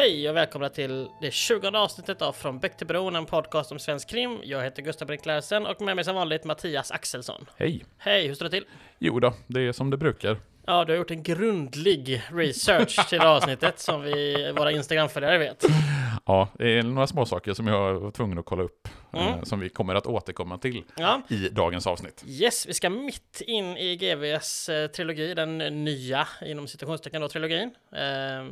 Hej och välkomna till det 20 avsnittet av Från Bäck till Bron, en podcast om svensk krim. Jag heter Gustav Brink Larsen och med mig som vanligt Mattias Axelsson. Hej! Hej, hur står det till? Jo då, det är som det brukar. Ja, du har gjort en grundlig research till det avsnittet som vi, våra Instagram-följare vet. Ja, det är några små saker som jag var tvungen att kolla upp, Mm. eh, som vi kommer att återkomma till Ja, i dagens avsnitt. yes, vi ska mitt in i GVs eh, trilogi, den nya inom citationstecken då trilogin. Ehm,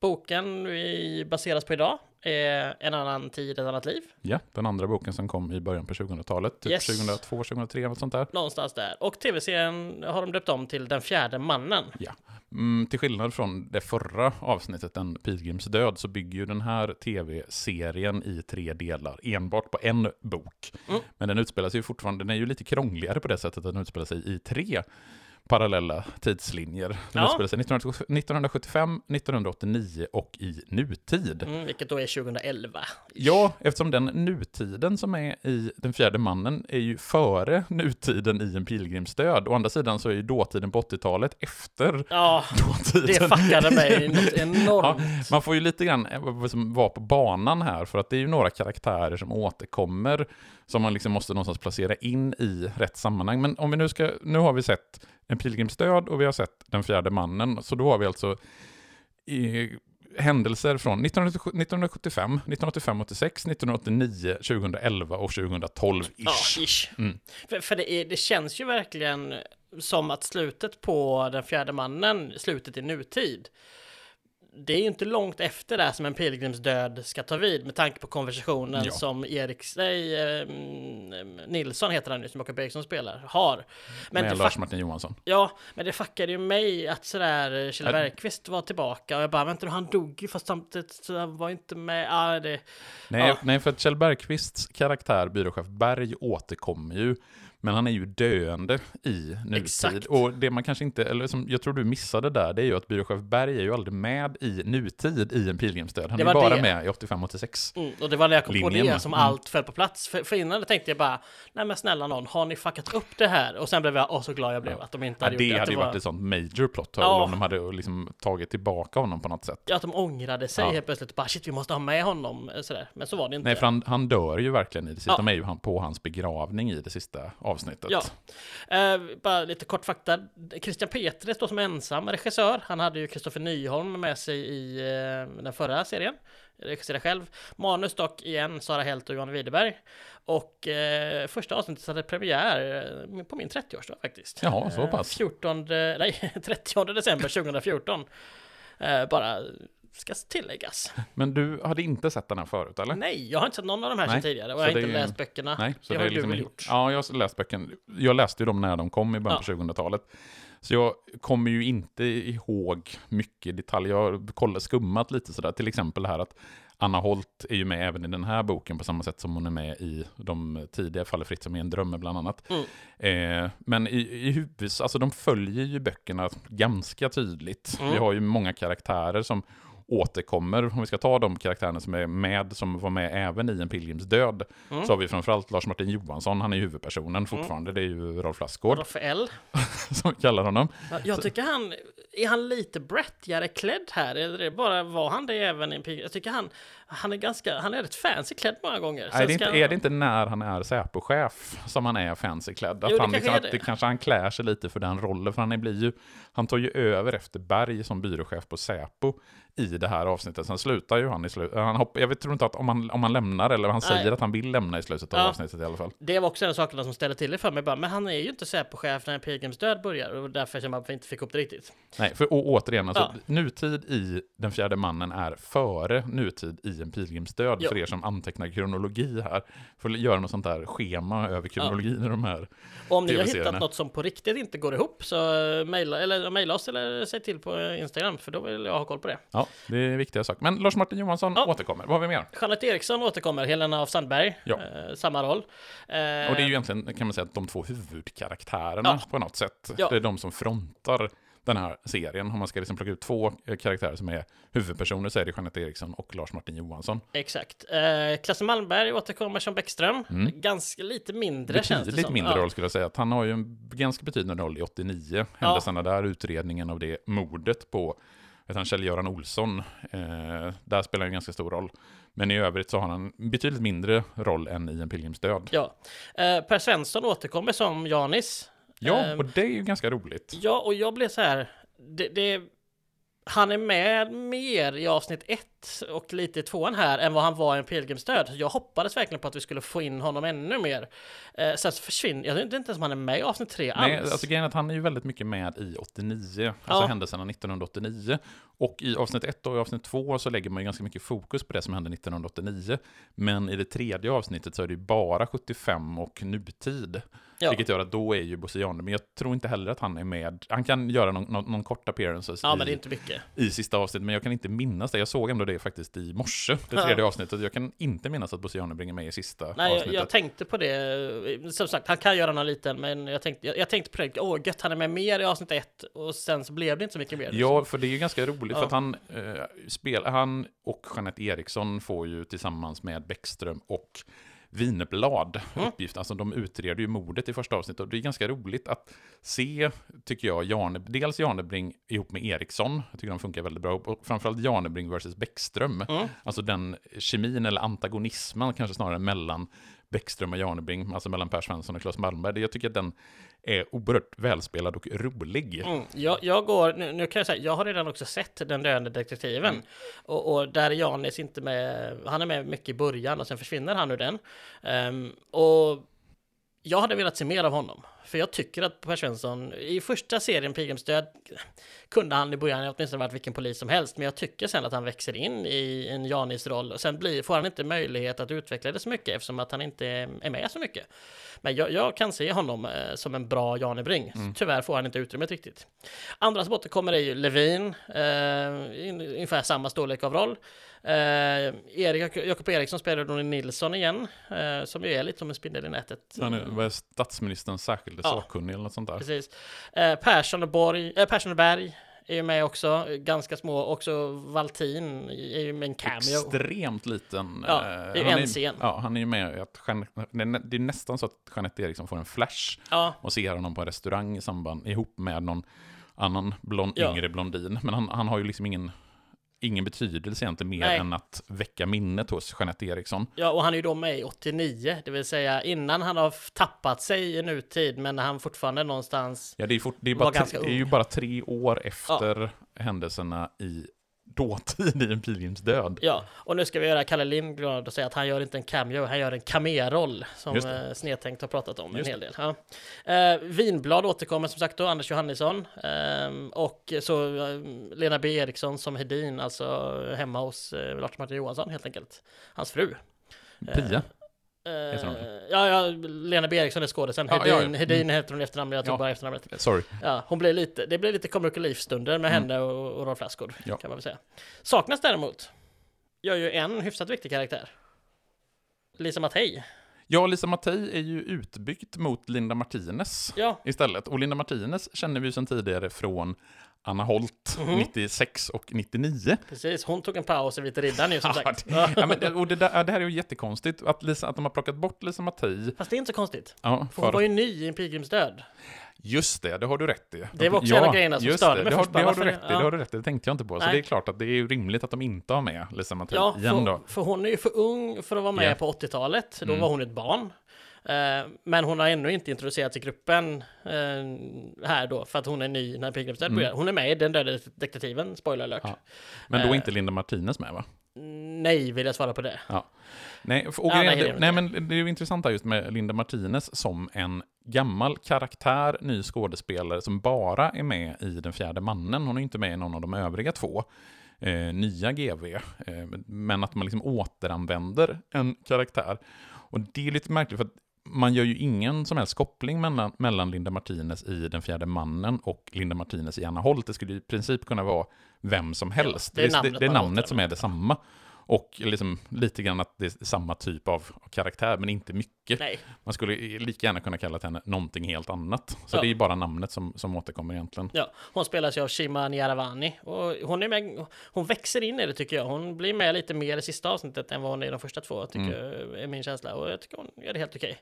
boken vi baseras på idag är En annan tid, ett annat liv. Ja, den andra boken som kom i början på 2000-talet, typ Yes. 2002, 2003, något sånt där. Någonstans där. Och tv-serien har de döpt om till Den fjärde mannen. Ja. Mm, till skillnad från det förra avsnittet, En pilgrims död, så bygger ju den här tv-serien i tre delar enbart på en bok. Mm. Men den utspelar sig ju fortfarande, den är ju lite krångligare på det sättet att den utspelar sig i tre parallella tidslinjer. Den Ja. utspelar sig 1975, 1989 och i nutid. Mm, vilket då är 2011. Ja, eftersom den nutiden som är i Den fjärde mannen är ju före nutiden i En pilgrims död. Å andra sidan så är ju dåtiden på 80-talet efter Ja, dåtiden. det fuckade mig något Ja, enormt. man får ju lite grann eh, vad som var på banan här, för att det är ju några karaktärer som återkommer, som man liksom måste någonstans placera in i rätt sammanhang. Men om vi nu ska, nu har vi sett En pilgrims död och vi har sett Den fjärde mannen, så då har vi alltså i, händelser från 1975, 1985, 86, 1989, 2011 och 2012 Ja, ish. ish. Mm. För, för det, är, det känns ju verkligen som att slutet på Den fjärde mannen, slutet i nutid, det är ju inte långt efter det som en pilgrims död ska ta vid med tanke på konversationen Ja. som Erik, nej, eh, Nilsson heter han nu, som Jakob Eriksson spelar, har. Men med det Lars fuck- Martin Johansson. Ja, men det fuckade ju mig att sådär Kjell Ja. Bergqvist var tillbaka och jag bara, vänta han dog ju fast samtidigt så han var inte med. Ja, det... Nej, Ja. nej, för att Kjell Bergqvists karaktär, byråchef Berg, återkommer ju. Men han är ju döende i nutid. Exakt. Och det man kanske inte, eller som jag tror du missade där, det är ju att byråchef Berg är ju aldrig med i nutid i en pilgrimsdöd. Han Det är bara det. med i 85-86. Mm, och det var när jag kom på Linjen. det som Mm. allt föll på plats. För, för innan tänkte jag bara, nej men snälla någon, har ni fuckat upp det här? Och sen blev jag, åh så glad jag blev att de inte Ja, hade det gjort det. Att hade ju var, varit ett sånt major plot hole Ja. om de hade liksom tagit tillbaka honom på något sätt. Ja, att de ångrade sig Ja. helt plötsligt. Bara shit, vi måste ha med honom. eh, Sådär. Men så var det inte. Nej, för han, han dör ju verkligen i det sista. Ja. De är ju på hans begravning i det sista avsnittet. Ja. Eh, bara lite kort fakta. Christian Petre står som ensam regissör. Han hade ju Kristoffer Nyholm med sig i eh, den förra serien. Regisserade själv. Manus dock igen Sara Helt och Johan Widerberg. Och eh, första avsnittet hade premiär eh, på min 30-årsdag faktiskt. Jaha, så Eh, pass. 14, nej 30 december 2014. Eh, bara ska tilläggas. Men du hade inte sett den här förut, eller? Nej, jag har inte sett någon av de här sedan tidigare och så jag har inte är- läst böckerna. Nej, så det det, har du liksom väl gjort? Ja, jag har läst böckerna. Jag läste ju dem när de kom i början på 2000-talet. Så jag kommer ju inte ihåg mycket detaljer. Jag har skummat lite sådär. Till exempel det här att Anna Holt är ju med även i den här boken på samma sätt som hon är med i de tidiga Faller fritt som är en drömme bland annat. Mm. Eh, men i, i huvud, alltså de följer ju böckerna ganska tydligt. Mm. Vi har ju många karaktärer som återkommer. Om vi ska ta de karaktärerna som är med, som var med även i En pilgrims död, Mm. så har vi framförallt Lars Martin Johansson, han är huvudpersonen fortfarande, det är ju Rolf Lassgård Rafael. som vi kallar honom. Ja, Jag tycker han, är han lite brättigare klädd här? Eller är det bara var han det även i en pig? Jag tycker han, han är ganska, han är rätt fancy klädd många gånger. Nej, det är, inte, är det inte när han är Säpo-chef som han är fancy klädd? Att Jo, det han, kanske liksom, är att det. det kanske han klär sig lite för den rollen, för han, blir ju, han tar ju över efter Berg som byråchef på Säpo i det här avsnittet. Sen slutar ju han i slutet. Han hopp, jag vet, tror inte att om han, om han lämnar, eller han Nej. säger att han vill lämna i slutet av Ja. avsnittet i alla fall. Det var också en av sakerna som ställde till det för mig. Bara, men han är ju inte Säpo-chef när pilgrims död börjar. Och därför känner man att vi inte fick upp det riktigt. Nej, för å, återigen, alltså, Ja. nutid i Den fjärde mannen är före nutid i En pilgrims död, Ja. för er som antecknar kronologi här. Får göra något sånt där schema över kronologin i de här. Och om ni har hittat något som på riktigt inte går ihop så eh, mejla, eller, mejla oss eller säg till på Instagram. För då vill jag ha koll på det. Ja, det är viktiga saker. Men Lars Martin Johansson Ja. återkommer. Vad har vi mer? Jeanette Eriksson återkommer, Helena af Sandberg. Ja. Eh, samma roll. Eh, Och det är ju egentligen, kan man säga, att de två huvudkaraktärerna Ja. på något sätt. Ja. Det är de som frontar den här serien. Om man ska liksom plocka ut två eh, karaktärer som är huvudpersoner så är det Jeanette Eriksson och Lars Martin Johansson. Exakt. Eh, Klasse Malmberg återkommer som Bäckström. Ganska lite mindre känns det Mm. Betydligt som. mindre ja. roll skulle jag säga. Att han har ju en ganska betydande roll i 89. Händelserna där, utredningen av det mordet på vet han, Kjell-Göran Olsson. Eh, där spelar han en ganska stor roll. Men i övrigt så har han en betydligt mindre roll än i En pilgrims död. Ja. Eh, per Svensson återkommer som Janis. Ja, Eh, och det är ju ganska roligt. Ja, och jag blev så här. Det, det, han är med mer i avsnitt ett och lite i tvåan här än vad han var i en pilgrimsdöd. Jag hoppades verkligen på att vi skulle få in honom ännu mer. Eh, sen så försvinner, jag vet inte ens om han är med i avsnitt tre Nej, alls. alltså grejen är att han är ju väldigt mycket med i 89, alltså Ja. händelserna 1989. Och i avsnitt 1 och i avsnitt 2 så lägger man ju ganska mycket fokus på det som hände 1989. Men i det tredje avsnittet så är det ju bara 75 och nutid. Ja. Vilket gör att då är ju Bosse Jarne, men jag tror inte heller att han är med. Han kan göra någon, någon, någon kort appearances ja, i, men det är inte mycket. i sista avsnittet, men jag kan inte minnas det. Jag såg ändå det faktiskt i morse, det Ja. tredje avsnittet. Jag kan inte minnas att Bosse Jarne bringar med i sista Nej, jag, avsnittet. jag tänkte på det. Som sagt, han kan göra någon liten, men jag tänkte, jag, jag tänkte på det. Åh, gött, han är med mer i avsnitt ett och sen så blev det inte så mycket mer. Ja, för det är ju ganska roligt Ja. för att han, eh, spel, han och Jeanette Eriksson får ju tillsammans med Bäckström och Vineblad Mm. uppgift, alltså de utreder ju mordet i första avsnittet. Och det är ganska roligt att se, tycker jag, Jarne, dels Janebring ihop med Eriksson, jag tycker de funkar väldigt bra, och framförallt Janebring versus Bäckström, Mm. alltså den kemin eller antagonismen kanske snarare mellan Bäckström och Janebring, alltså mellan Per Svensson och Claes Malmberg, jag tycker att den är oerhört välspelad och rolig. Mm, jag, jag går, nu, nu kan jag säga, jag har redan också sett Den döende detektiven. Mm. Och, och där är Janis inte med, han är med mycket i början och sen försvinner han ur den. Ehm, och jag hade velat se mer av honom. För jag tycker att Per Svensson, i första serien Pilgrimsdöd, kunde han i början åtminstone varit vilken polis som helst. Men jag tycker sen att han växer in i en Janis roll. Och sen blir, får han inte möjlighet att utveckla det så mycket eftersom att han inte är med så mycket. Men jag, jag kan se honom eh, som en bra Janebring. Tyvärr får han inte utrymmet riktigt. Andra som återkommer är ju Levin, eh, in- ungefär samma storlek av roll. Eh, Erik, Jakob Eriksson spelar Ronny Nilsson igen, eh, som ju är lite som en spindel i nätet. Han är, vad är statsministerns särskilda Ja. sakkunnig eller något sånt där. Precis. Eh, Persson och Borg, eh, Persson och Berg är ju med också, ganska små. Också Valtin är ju med en cameo. Extremt liten. Ja, eh, det är han en scen. Ja, han är ju med att Jean- det är nä- det är nästan så att Jeanette Eriksson får en flash Ja, och ser honom på en restaurang i samband, ihop med någon annan blond, Ja. yngre blondin. Men han, han har ju liksom ingen, ingen betydelse egentligen mer Nej. än att väcka minnet hos Jeanette Eriksson. ja, och han är ju då med i 89, det vill säga innan han har tappat sig i nutid, men han fortfarande någonstans Ja, det är, fort, det är, bara tre, det är ju bara tre år efter händelserna i dåtid i En pilgrims död. Ja, och nu ska vi göra Kalle Lind glad och säga att han gör inte en cameo, han gör en cameo-roll som eh, Snedtänkt har pratat om Just en hel del. Ja. Eh, Vinblad återkommer som sagt då, Anders Johannesson. Ehm, och så eh, Lena B Eriksson som Hedin, alltså hemma hos eh, Lars Martin Johansson helt enkelt. Hans fru. Pia? Hon ja, ja, Lena B Eriksson är skådisen. Ja, Hedin, ja, ja. Hedin heter hon i efternamn, jag tog bara efternamnet. Sorry. Ja, hon blir lite, det blir lite comic relief-stunder med Mm. henne och, och Rolf Lassgård, kan man väl säga. Saknas däremot, gör ju en hyfsat viktig karaktär. Lisa Mattei. Ja, Lisa Mattei är ju utbytt mot Linda Martinez istället. Och Linda Martinez känner vi ju sedan tidigare från Anna Holt Mhm. 96 och 99. precis. Hon tog en paus i Vita Riddaren ju som Ja, sagt. det, ja, men det, och det, där, det här är ju jättekonstigt, att, Lisa, att de har plockat bort Lisa Mattei. Fast det är inte så konstigt. Ja, För hon var ju ny i En pilgrims död. just det, det har du rätt i. Det var också en av grejerna som störde mig det har, först. det har du rätt i, Ja. det har du rätt i, det tänkte jag inte på. Så Nej. det är klart att det är rimligt att de inte har med Lisa Mattei Ja, igen då. för, för hon är ju för ung för att vara med Ja. på 80-talet. Då Mm. var hon ett barn. Eh, men hon har ännu inte introducerats i gruppen eh, här då, för att hon är ny när Pilgrims död Mm. börjar. Hon är med i Den döda detektiven, spoiler alert. Ja. Men då är Eh. inte Linda Martinez med va? Nej, vill jag svara på det. Nej, och Ja, nej, det nej, men det är ju intressant här just med Linda Martinez som en gammal karaktär, ny skådespelare som bara är med i Den fjärde mannen. Hon är inte med i någon av de övriga två eh, nya GV. Eh, men att man liksom återanvänder en karaktär. Och det är lite märkligt för att man gör ju ingen som helst koppling mellan, mellan Linda Martinez i Den fjärde mannen och Linda Martinez i Anna Holt. Det skulle i princip kunna vara vem som helst. det är det, namnet det är namnet som är detsamma. Och liksom lite grann att det är samma typ av karaktär, men inte mycket. Nej, Man skulle lika gärna kunna kalla henne någonting helt annat. Så Ja. det är bara namnet som, som återkommer egentligen. ja. Hon spelas ju av Shima Niaravani och hon är med, hon växer in i det tycker jag. Hon blir med lite mer i sista avsnittet än vad hon är i de första två, tycker Mm. jag är min känsla. Och jag tycker hon gör det helt okej.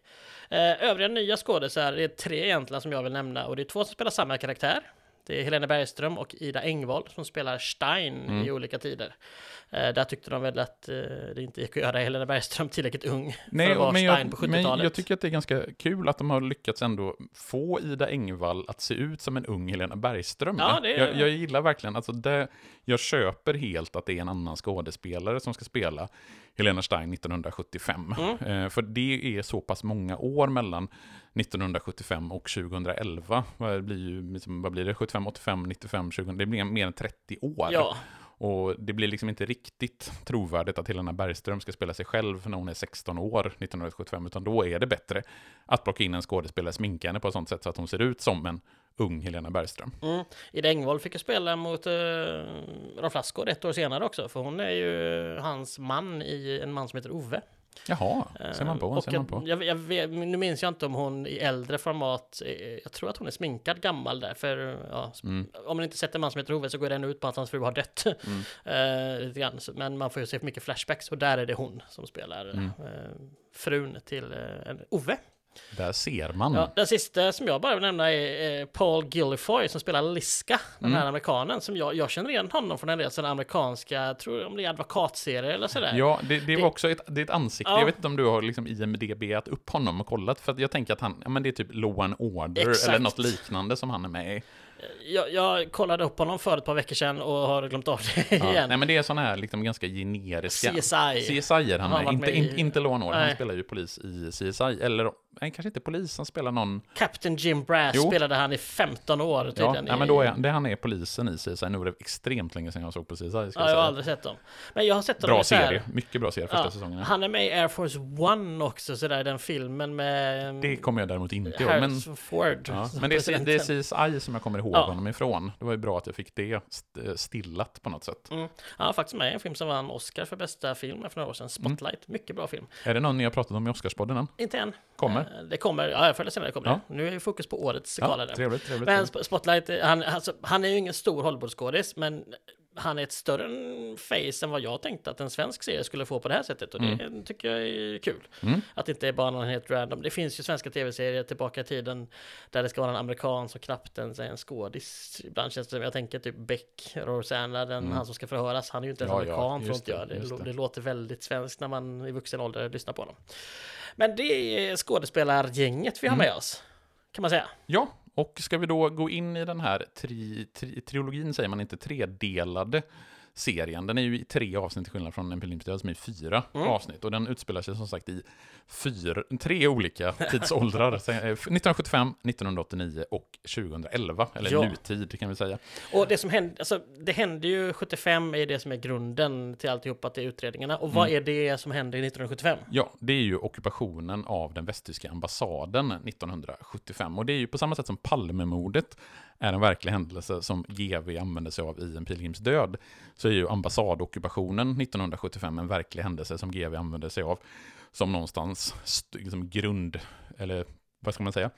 Eh, övriga nya skådisar, det är tre egentligen som jag vill nämna och det är två som spelar samma karaktär. Det är Helena Bergström och Ida Engvall som spelar Stein Mm. i olika tider. Eh, där tyckte de väl att eh, det inte gick att göra Helena Bergström tillräckligt ung Nej, för att vara men Stein jag, på men 70-talet. jag tycker att det är ganska kul att de har lyckats ändå få Ida Engvall att se ut som en ung Helena Bergström. Ja, det- jag, jag gillar verkligen, alltså det, jag köper helt att det är en annan skådespelare som ska spela Helena Stein 1975. Mm. Eh, för det är så pass många år mellan 1975 och 2011. Vad blir, ju, liksom, vad blir det? 75, 85, 95, 2000? Det blir mer än 30 år. Ja, Och det blir liksom inte riktigt trovärdigt att Helena Bergström ska spela sig själv när hon är 16 år 1975, utan då är det bättre att plocka in en skådespelare, sminka henne på ett sånt sätt så att hon ser ut som en ung Helena Bergström. mm. Ida Engvall fick ju spela mot uh, Rolf Lassgård ett år senare också, för hon är ju hans man i En man som heter Ove. Jaha, ser man Eh, på, och ser man på. Jag, jag, nu minns jag inte om hon i äldre format, eh, jag tror att hon är sminkad gammal där, för ja, Mm. om man inte sett en man som heter Ove så går det ändå ut på att hans fru har dött. Mm. Eh, lite grann. Men man får ju se mycket flashbacks och där är det hon som spelar Mm. eh, frun till eh, Ove. Där ser man. Ja, den sista som jag bara vill nämna är eh, Paul Gillifoy som spelar Liska, den Mm. här amerikanen. Som jag, jag känner igen honom från en del sådana amerikanska, jag tror om det är advokatserier eller sådär. Ja, det, det var Det- också ett, det är ett ansikte. Ja. Jag vet inte om du har liksom IMDB-at upp honom och kollat, för att jag tänker att han, ja men det är typ Law and Order Exakt. eller något liknande som han är med i. Jag, jag kollade upp honom för ett par veckor sedan och har glömt av det Ja. igen. Nej men det är sådana här liksom ganska generiska... CSI. CSI är han med, varit inte, i- in, inte Law han Nej. spelar ju polis i CSI, eller nej, kanske inte polis, han spelar någon... Captain Jim Brass Jo. spelade han i 15 år Ja, tydligen. ja i- men då är, det han är polisen i CSI, nu var det extremt länge sedan jag såg på CSI. Ja, jag jag har aldrig sett dem. Men jag har sett dem Bra serie, mycket bra serie första Ja, säsongen. Han är med i Air Force One också, sådär den filmen med... Det kommer jag däremot inte ihåg, men... Ford. Ja, men det är, det är CSI som jag kommer ihåg Ja. honom ifrån. Det var ju bra att jag fick det st- stillat på något sätt. Mm. Han var faktiskt med i en film som vann Oscar för bästa film för några år sedan. Mm. Spotlight. Mycket bra film. Är det någon ni har pratat om i Oscarspodden än? Inte än. Kommer? Eh, Det kommer. Ja, förr eller senare kommer Ja. det. Nu är ju fokus på årets gala. Ja, trevligt, trevligt. Men Spotlight, eh, han, alltså, han är ju ingen stor Hollywoodskådis, men han är ett större face än vad jag tänkte att en svensk serie skulle få på det här sättet. Och det tycker jag är kul. Mm. Att det inte är bara någon helt random. Det finns ju svenska tv-serier tillbaka i tiden där det ska vara en amerikan som knappt ens är en skådis. Ibland känns det som, jag tänker typ Beck, Rosanna, den, han som ska förhöras. Han är ju inte ens Mm. Ja, ja, amerikan, tror inte jag. det, det. det låter väldigt svenskt när man i vuxen ålder lyssnar på honom. Men det är skådespelargänget vi har Mm. med oss, kan man säga. Ja, och ska vi då gå in i den här tri, tri, trilogin, säger man inte, tredelade? Serien. Den är ju i tre avsnitt till skillnad från en pilgrimsdöd som är i fyra Mm. avsnitt. Och den utspelar sig som sagt i fyra, tre olika tidsåldrar. Så, eh, 1975, 1989 och 2011. Eller Ja. nutid kan vi säga. Och det som hände, alltså det hände ju 75 är det som är grunden till alltihopa till utredningarna. Och vad Mm. är det som hände 1975? Ja, det är ju ockupationen av den västtyska ambassaden 1975. Och det är ju på samma sätt som Palmemordet är en verklig händelse som GV använde sig av i En pilgrims död, så är ju ambassadockupationen 1975 en verklig händelse som GV använde sig av som någonstans liksom grund, eller vad ska man säga,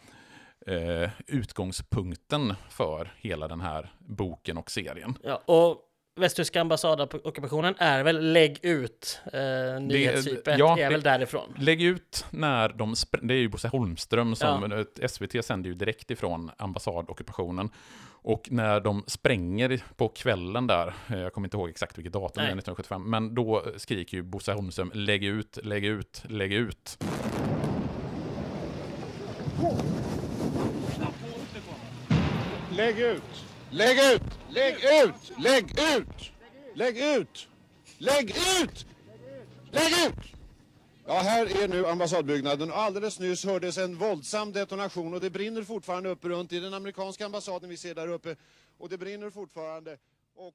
eh, utgångspunkten för hela den här boken och serien. Ja, och västtyska ambassadockupationen är väl lägg ut eh, nyhetstypet, ja, är det- väl därifrån. Lägg ut när de, det är ju Bosse Holmström som, Ja. ett- SVT sänder ju direkt ifrån ambassadockupationen. Och när de spränger på kvällen där, eh, jag kommer inte ihåg exakt vilket datum det är Nej. 1975, men då skriker ju Bosse Holmström lägg ut, lägg ut, lägg ut. Lägg ut! Lägg ut! Lägg ut! Lägg ut! Lägg ut! Lägg ut! Lägg ut! Ja, här är nu ambassadbyggnaden alldeles nyss hördes en våldsam detonation och det brinner fortfarande uppe runt i den amerikanska ambassaden vi ser där uppe. Och det brinner fortfarande. Och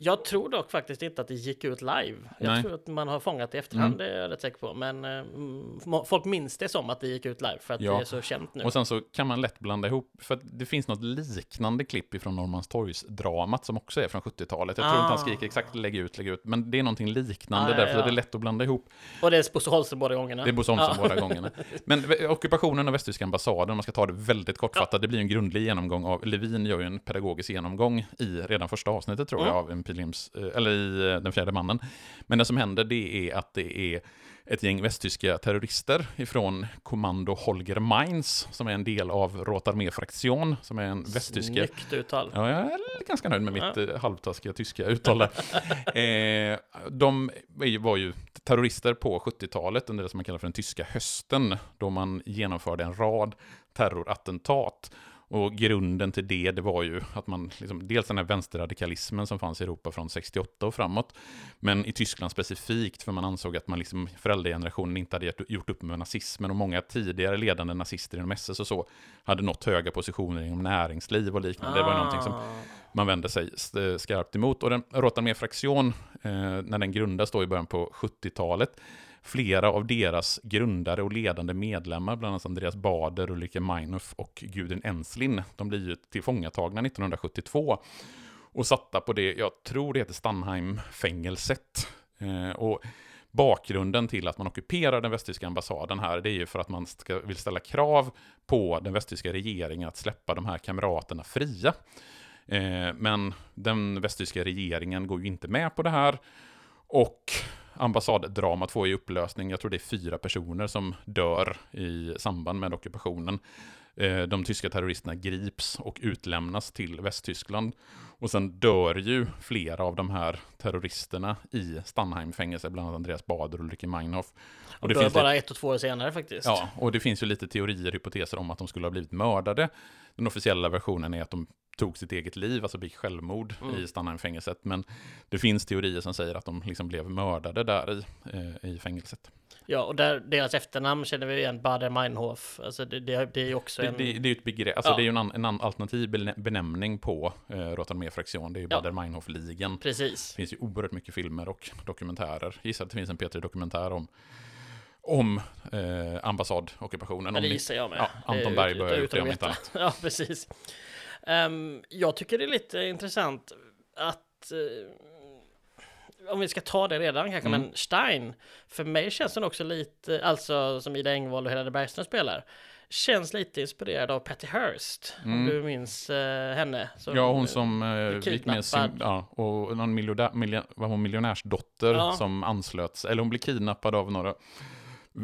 jag tror dock faktiskt inte att det gick ut live. Jag Nej. tror att man har fångat det i efterhand, Mm. det är jag rätt säker på. Men eh, folk minns det som att det gick ut live för att Ja. det är så känt nu. Och sen så kan man lätt blanda ihop, för att det finns något liknande klipp ifrån Norrmalmstorgsdramat som också är från 70-talet. Jag tror inte han Ah. skriker exakt lägg ut, lägg ut, men det är någonting liknande Ah, ja, därför ja. är det lätt att blanda ihop. Och det är Bosse Holmström båda gångerna. Det är Bosse Holmström båda gångerna. Men v- ockupationen av västtyska ambassaden, om man ska ta det väldigt kortfattat, det blir en grundlig genomgång av, Levin gör ju en pedagogisk genomgång i redan första avsnittet tror jag, Mm. av en pilgrims, eh, eller i eh, Den fjärde mannen. Men det som händer det är att det är ett gäng västtyska terrorister ifrån kommando Holger Mainz, som är en del av Rotarmee-fraktion, som är en västtyska... Snyggt uttal. Ja, jag är ganska nöjd med mitt Ja. ja. halvtaskiga tyska uttal eh, de var ju terrorister på 70-talet under det som man kallar för den tyska hösten, då man genomförde en rad terrorattentat. Och grunden till det, det var ju att man, liksom, dels den här vänsterradikalismen som fanns i Europa från 68 och framåt, men i Tyskland specifikt, för man ansåg att man liksom, föräldragenerationen inte hade gjort- upp med nazismen, och många tidigare ledande nazister inom SS och så, hade nått höga positioner inom näringsliv och liknande. Det var någonting som Ah. man vände sig st- skarpt emot. Och den Rotarmee fraktion, eh, när den grundas då i början på 70-talet, flera av deras grundare och ledande medlemmar, bland annat Andreas Bader, Ulrike Meinhof och Gudrun Enslin, de blir ju tillfångatagna 1972 och satta på det, jag tror det heter Stanheim-fängelset. Eh, och bakgrunden till att man ockuperar den västtyska ambassaden här, det är ju för att man ska, vill ställa krav på den västtyska regeringen att släppa de här kamraterna fria. Eh, men den västtyska regeringen går ju inte med på det här. Och ambassaddramat får ju upplösning. Jag tror det är fyra personer som dör i samband med ockupationen. Eh, De tyska terroristerna grips och utlämnas till Västtyskland. Och sen dör ju flera av de här terroristerna i Stanheim-fängelset, bland annat Andreas Bader och Ulrike Meinhof. Och det finns bara ett och två år senare faktiskt. Ja, och det finns ju lite teorier, hypoteser om att de skulle ha blivit mördade. Den officiella versionen är att de tog sitt eget liv, alltså begick självmord Mm. i Stanheim-fängelset. Men det finns teorier som säger att de liksom blev mördade där i, eh, i fängelset. Ja, och där, deras efternamn känner vi igen, Bader Meinhof. Alltså det, det, det är ju också Det, en... det, det är ju ett begrepp, alltså Ja. det är ju en, an, en an, alternativ benämning på eh, Rotarmee-fraktion. Det är ju Ja. Bader-Meinhof-ligan. Precis. Det finns ju oerhört mycket filmer och dokumentärer. Gissar att det finns en P3-dokumentär om, om eh, ambassadockupationen. Ja, det gissar jag med. Ja, Det Anton ut- Berg börjar det om inte annat. Ja, precis. Ehm, jag tycker det är lite intressant att eh, om vi ska ta det redan kanske, Mm. men Stein, för mig känns den också lite, alltså som Ida Engvall och Helena Bergström spelar, känns lite inspirerad av Patty Hearst, om Mm. du minns eh, henne. Så- Ja, hon som eh, gick med sin, ja, och någon miljonär, miljon, var hon miljonärsdotter Ja. som anslöts, eller hon blev kidnappad av några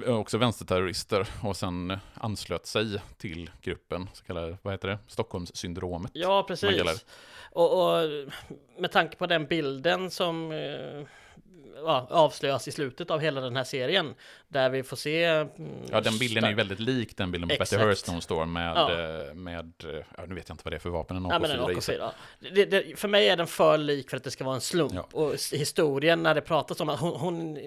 också vänsterterrorister och sen eh, anslöt sig till gruppen, så kallade, vad heter det, Stockholmssyndromet. Ja, precis. Och, och med tanke på den bilden som eh, ja, avslöjas i slutet av hela den här serien, där vi får se... mm, Ja, den bilden är ju väldigt lik den bilden på Betty. Hearst när hon står med, Ja. eh, med, eh, ja, nu vet jag inte vad det är för vapen, en Ja, men en AK4 i sig. AK4. Det, det, för mig är den för lik för att det ska vara en slump. Ja. Och historien när det pratas om att hon, hon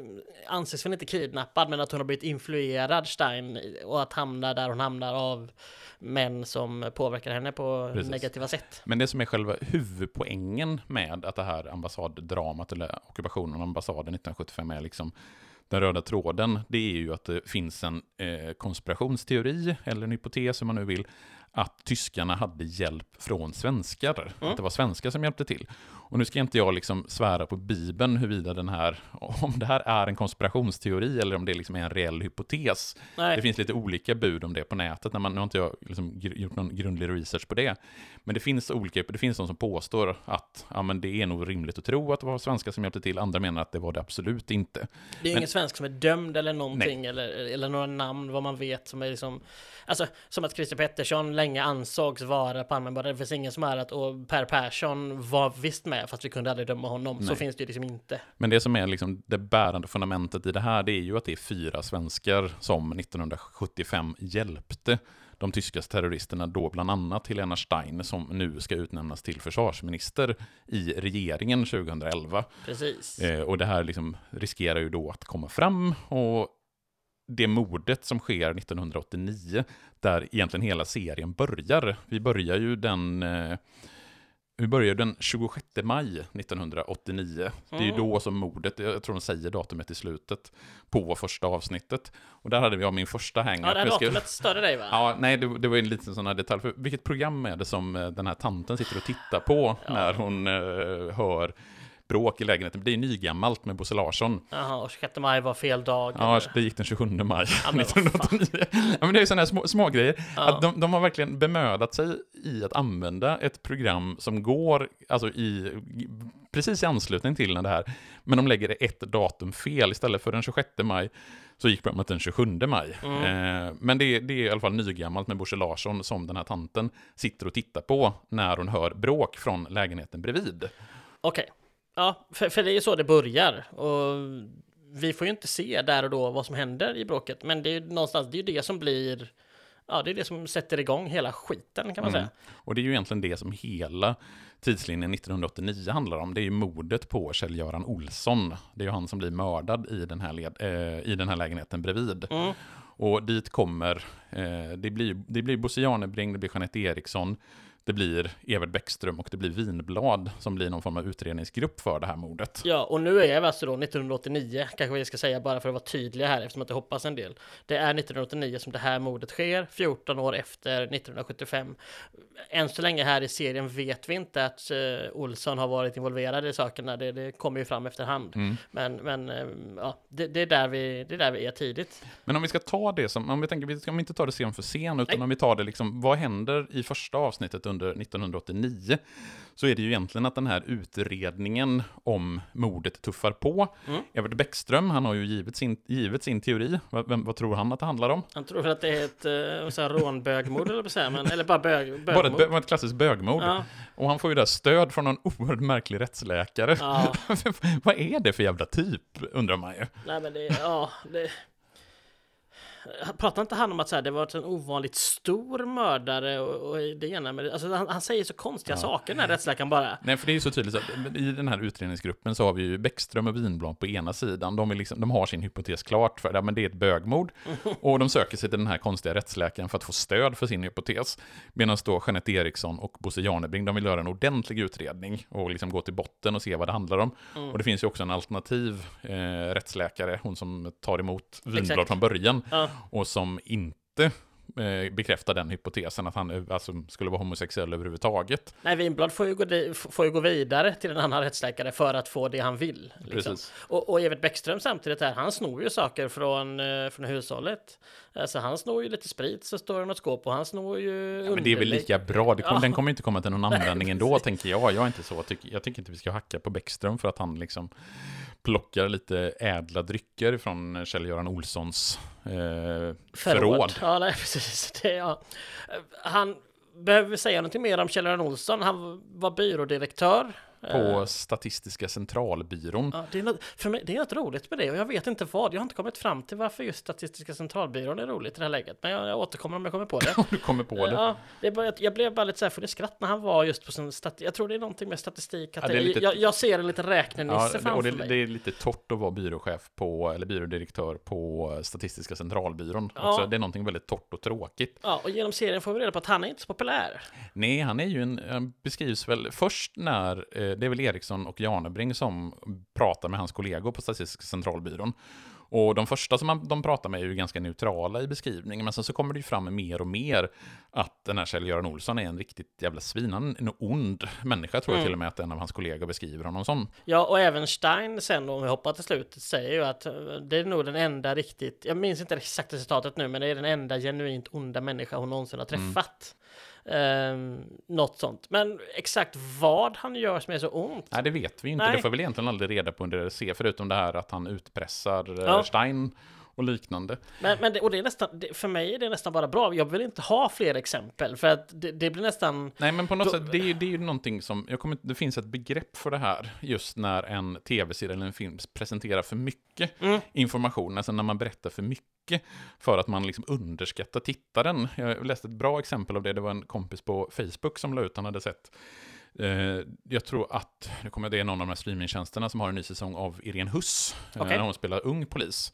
anses väl inte kidnappad, men att hon har blivit influerad Stein och att hamna där hon hamnar av män som påverkar henne på Precis. negativa sätt. Men det som är själva huvudpoängen med att det här ambassaddramat, eller ockupationen av ambassaden 1975 är liksom den röda tråden, det är ju att det finns en eh, konspirationsteori, eller en hypotes om man nu vill, att tyskarna hade hjälp från svenskar. Mm. Att det var svenskar som hjälpte till. Och nu ska inte jag liksom svära på Bibeln huruvida den här, om det här är en konspirationsteori eller om det liksom är en reell hypotes. Nej. Det finns lite olika bud om det på nätet. När man, nu har inte jag liksom gjort någon grundlig research på det. Men det finns olika, det finns de som påstår att ja, men det är nog rimligt att tro att det var svenskar som hjälpte till. Andra menar att det var det absolut inte. Det är Men- ingen svensk som är dömd eller någonting eller, eller några namn vad man vet som är liksom Alltså som att Christer Pettersson länge ansågs vara Palmemördare. Det finns ingen som är att och Per Persson var visst med fast vi kunde aldrig döma honom. Så Nej. finns det ju liksom inte. Men det som är liksom det bärande fundamentet i det här, det är ju att det är fyra svenskar som 1975 hjälpte de tyska terroristerna, då bland annat Helena Stein, som nu ska utnämnas till försvarsminister i regeringen 2011. Precis. Eh, och det här liksom riskerar ju då att komma fram och det mordet som sker 1989, där egentligen hela serien börjar. Vi börjar ju den, eh, vi börjar den 26 maj 1989. Det är ju Mm. då som mordet, jag tror de säger datumet i slutet, på första avsnittet. Och där hade vi min första hang Ja, det här datumet störde dig va? Ja, nej, det, det var en liten sån här detalj. För vilket program är det som eh, den här tanten sitter och tittar på Ja. när hon eh, hör bråk i lägenheten? Det är nygammalt med Bosse Larsson. Jaha, och 26 maj var fel dag. Ja, eller? det gick den 27 maj Ja, men vad fan. 1989. Ja, men det är ju sådana här små, små grejer. Ja. Att de, de har verkligen bemödat sig i att använda ett program som går alltså i, precis i anslutning till när det här, men de lägger ett datum fel. Istället för den 26 maj så gick programmet den 27 maj. Mm. Eh, men det, det är i alla fall nygammalt med Bosse Larsson som den här tanten sitter och tittar på när hon hör bråk från lägenheten bredvid. Okej. Ja, för, för det är ju så det börjar. Och vi får ju inte se där och då vad som händer i bråket. Men det är ju någonstans, det är det som blir... Ja, det är det som sätter igång hela skiten kan man säga. Och det är ju egentligen det som hela tidslinjen 1989 handlar om. Det är ju mordet på Kjell-Göran Olsson. Det är ju han som blir mördad i den här, led, eh, i den här lägenheten bredvid. Mm. Och dit kommer, eh, det blir, det blir Bosse Janebring, det blir Jeanette Eriksson, det blir Evert Bäckström och det blir Vinblad som blir någon form av utredningsgrupp för det här mordet. Ja, och nu är vi alltså då 1989, kanske vi ska säga bara för att vara tydliga här eftersom att det hoppas en del. Det är 1989 som det här mordet sker, 14 år efter 1975. Än så länge här i serien vet vi inte att uh, Olsson har varit involverad i sakerna, det, det kommer ju fram efterhand. Mm. Men, men uh, ja, det, det, är där vi, det är där vi är tidigt. Men om vi ska ta det som, om vi tänker, vi ska inte ta det scen för scen, utan Nej. om vi tar det liksom, vad händer i första avsnittet under 1989? Så är det ju egentligen att den här utredningen om mordet tuffar på. Mm. Evert Bäckström, han har ju givit sin, givit sin teori. Vad, vem, vad tror han att det handlar om? Jag tror att det är ett uh, så här rånbögmord eller, så här, men, eller bara bög, Bara ett, bögmord. bö- ett klassiskt bögmord. Ja, Och han får ju där stöd från någon oerhört märklig rättsläkare. ja, vad är det för jävla typ, undrar man ju. nej men det, ja, det... Pratar inte han om att så här, det var en ovanligt stor mördare och, och det ena med det, alltså han, han säger så konstiga Ja. saker den här rättsläkaren bara. Nej, för det är ju så tydligt så att i den här utredningsgruppen så har vi ju Bäckström och Vinblad på ena sidan. De, liksom, de har sin hypotes klart för det, men det är ett bögmord. Och de söker sig till den här konstiga rättsläkaren för att få stöd för sin hypotes. Medan då Jeanette Eriksson och Bosse Janebring, de vill göra en ordentlig utredning och liksom gå till botten och se vad det handlar om. Mm. Och det finns ju också en alternativ eh, rättsläkare, hon som tar emot Vinblad Exakt. från början Ja, och som inte eh, bekräftar den hypotesen att han alltså, skulle vara homosexuell överhuvudtaget. nej, Winblad får ju, gå får ju gå vidare till en annan rättsläkare för att få det han vill. Liksom. Och, och Evert Bäckström samtidigt här, han snor ju saker från, eh, från hushållet. Alltså han snor ju lite sprit så står det något skåp och han snor ju Ja, men det är väl lika bra. Kom, Ja. Den kommer inte komma till någon användning ändå, tänker jag. Jag är inte så. Jag tycker inte vi ska hacka på Bäckström för att han liksom plockar lite ädla drycker från Kjell-Göran Olssons eh, förråd. Ja, nej, precis. Det, ja. Han behöver vi säga någonting mer om Kjell-Göran Olsson. Han var byrådirektör. På Eh, Statistiska centralbyrån. Ja, det, är något, för mig, det är något roligt med det och jag vet inte vad. Jag har inte kommit fram till varför just Statistiska centralbyrån är roligt i det här läget. Men jag, jag återkommer om jag kommer på det. Om du kommer på det. Ja, det bara, jag blev bara lite så här full i skratt när han var just på sin statistik. Jag tror det är någonting med statistik. Att Ja, det är lite- jag, jag ser en liten Ja, räknenisse det, och framför det, mig. det är lite torrt att vara byråchef på, eller byrådirektör på Statistiska centralbyrån. Ja. Också. Det är någonting väldigt torrt och tråkigt. Ja, och genom serien får vi reda på att han är inte så populär. Nej, han är ju en, han beskrivs väl först när, eh, det är väl Eriksson och Janebring som pratar med hans kollegor på Statistiska centralbyrån. Och de första som man, de pratar med är ju ganska neutrala i beskrivningen, men sen så kommer det ju fram mer och mer att den här Kjell-Göran Olsson är en riktigt jävla svin, en ond människa tror jag Mm. till och med att en av hans kollegor beskriver honom som. Ja, och även Stein sen om vi hoppar till slutet säger ju att eh, det är nog den enda riktigt, jag minns inte exakt citatet nu, men det är den enda genuint onda människa hon någonsin har träffat. Ehm, något sånt. Men exakt vad han gör som är så ont. Nej, det vet vi inte. Nej. Det får vi väl egentligen aldrig reda på under C, förutom det här att han utpressar eh, Ja. Stein och liknande. Men, men det, och det är nästan, det, för mig är det nästan bara bra. Jag vill inte ha fler exempel för att det, det blir nästan Nej, men på något Då- sätt, det är, ju- det är ju någonting som, jag kommer, det finns ett begrepp för det här, just när en tv-serie eller en film presenterar för mycket Mm. information, alltså när man berättar för mycket för att man liksom underskattar tittaren. Jag läste ett bra exempel av det, det var en kompis på Facebook som la ut, han hade sett Eh, jag tror att, nu kommer det är någon av de här streamingtjänsterna som har en ny säsong av Irene Huss, eh, Okej. när hon spelar ung polis,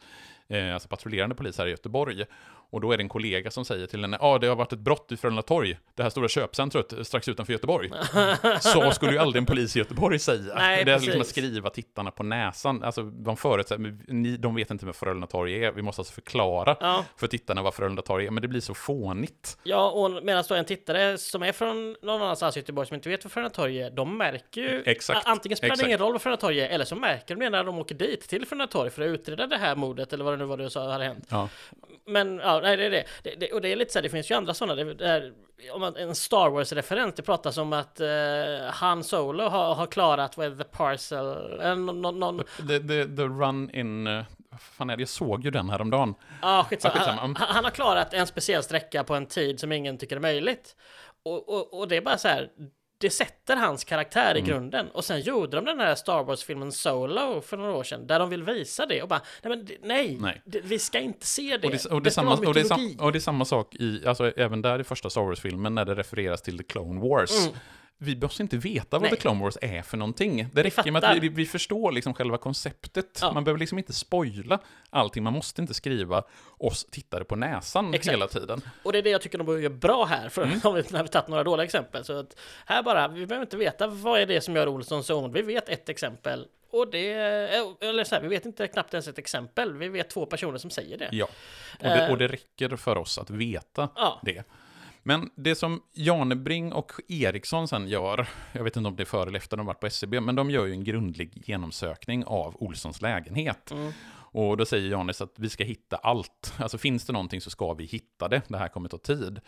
eh, alltså patrullerande polis här i Göteborg. Och då är det en kollega som säger till henne, ja ah, det har varit ett brott i Frölunda Torg, det här stora köpcentret strax utanför Göteborg. Så skulle ju aldrig en polis i Göteborg säga. Nej, det är liksom att precis. skriva tittarna på näsan, alltså de ni, de vet inte vad Frölunda Torg är, vi måste alltså förklara Ja, för tittarna vad Frölunda Torg är, men det blir så fånigt. ja och medan då en tittare som är från någon annanstans i Göteborg som inte vet vad Frölunda torg är, de märker ju Exakt, a- antingen spelar det exakt. ingen roll vad Frölunda torg är, eller så märker de det när de åker dit till Frölunda torg för att utreda det här mordet eller vad det nu var du sa hade hänt. Ja. Men ja, nej, det är det. det, det och det är lite så här, det finns ju andra sådana. Det, är, om man, en Star Wars-referens, det pratas om att eh, Han Solo har, har klarat vad The Parcel, eller någon, någon, The, the, the run in, eh, vad fan är det? Jag såg ju den häromdagen. Ja, skitsamma. Ja, skitsamma. Han, han har klarat en speciell sträcka på en tid som ingen tycker är möjligt. Och, och, och det är bara så här, det sätter hans karaktär Mm. i grunden. Och sen gjorde de den här Star Wars-filmen Solo för några år sedan, där de vill visa det och bara, nej men nej, Nej. Det, vi ska inte se det. Och det, och, det samma, och, det är sam, och det är samma sak i, alltså även där i första Star Wars-filmen när det refereras till The Clone Wars. Vi måste inte veta vad. Nej. The Clone Wars är för någonting. Det räcker med att vi, vi förstår liksom själva konceptet. Ja. Man behöver liksom inte spoila allting. Man måste inte skriva oss tittare på näsan Exakt. hela tiden. Och det är det jag tycker de gör bra här, för Mm. om vi, när vi tagit några dåliga exempel. Så att här bara, vi behöver inte veta vad är det som gör Olsson så ond. Vi vet ett exempel. Och det, eller så här, vi vet inte knappt ens ett exempel. Vi vet två personer som säger det. Ja, och det, och det räcker för oss att veta Eh. Ja. det. Men det som Janebring och Eriksson sen gör, jag vet inte om det är före eller efter de varit på SCB, men de gör ju en grundlig genomsökning av Olssons lägenhet. Mm. Och då säger Janis att vi ska hitta allt. Alltså finns det någonting så ska vi hitta det. Det här kommer ta tid.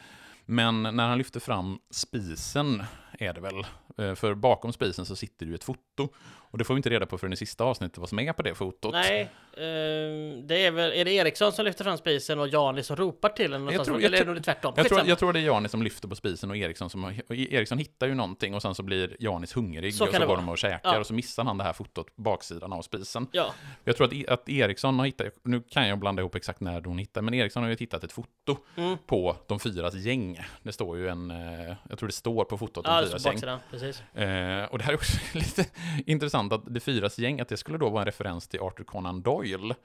Men när han lyfter fram spisen, är det väl, eh, för bakom spisen så sitter det ju ett foto. Och det får vi inte reda på förrän i sista avsnittet vad som är på det fotot. Nej, ehm, det är väl, är det Eriksson som lyfter fram spisen och Jani som ropar till den? Jag tror- eller jag är det tvärtom? Jag tror, jag tror det är Janis som lyfter på spisen och Eriksson som och Eriksson hittar ju någonting och sen så blir Janis hungrig Så och så går vara. de och käkar Ja. och så missar han det här fotot på baksidan av spisen. Ja, Jag tror att, att Eriksson har hittat, nu kan jag blanda ihop exakt när hon hittar, men Eriksson har ju hittat ett foto Mm. på de fyras gäng. Det står ju en, eh, jag tror det står på fotot de fyras gäng. baksidan, precis. Eh, och det här är också lite intressant att det fyras gäng, att det skulle då vara en referens till Arthur Conan Doyle.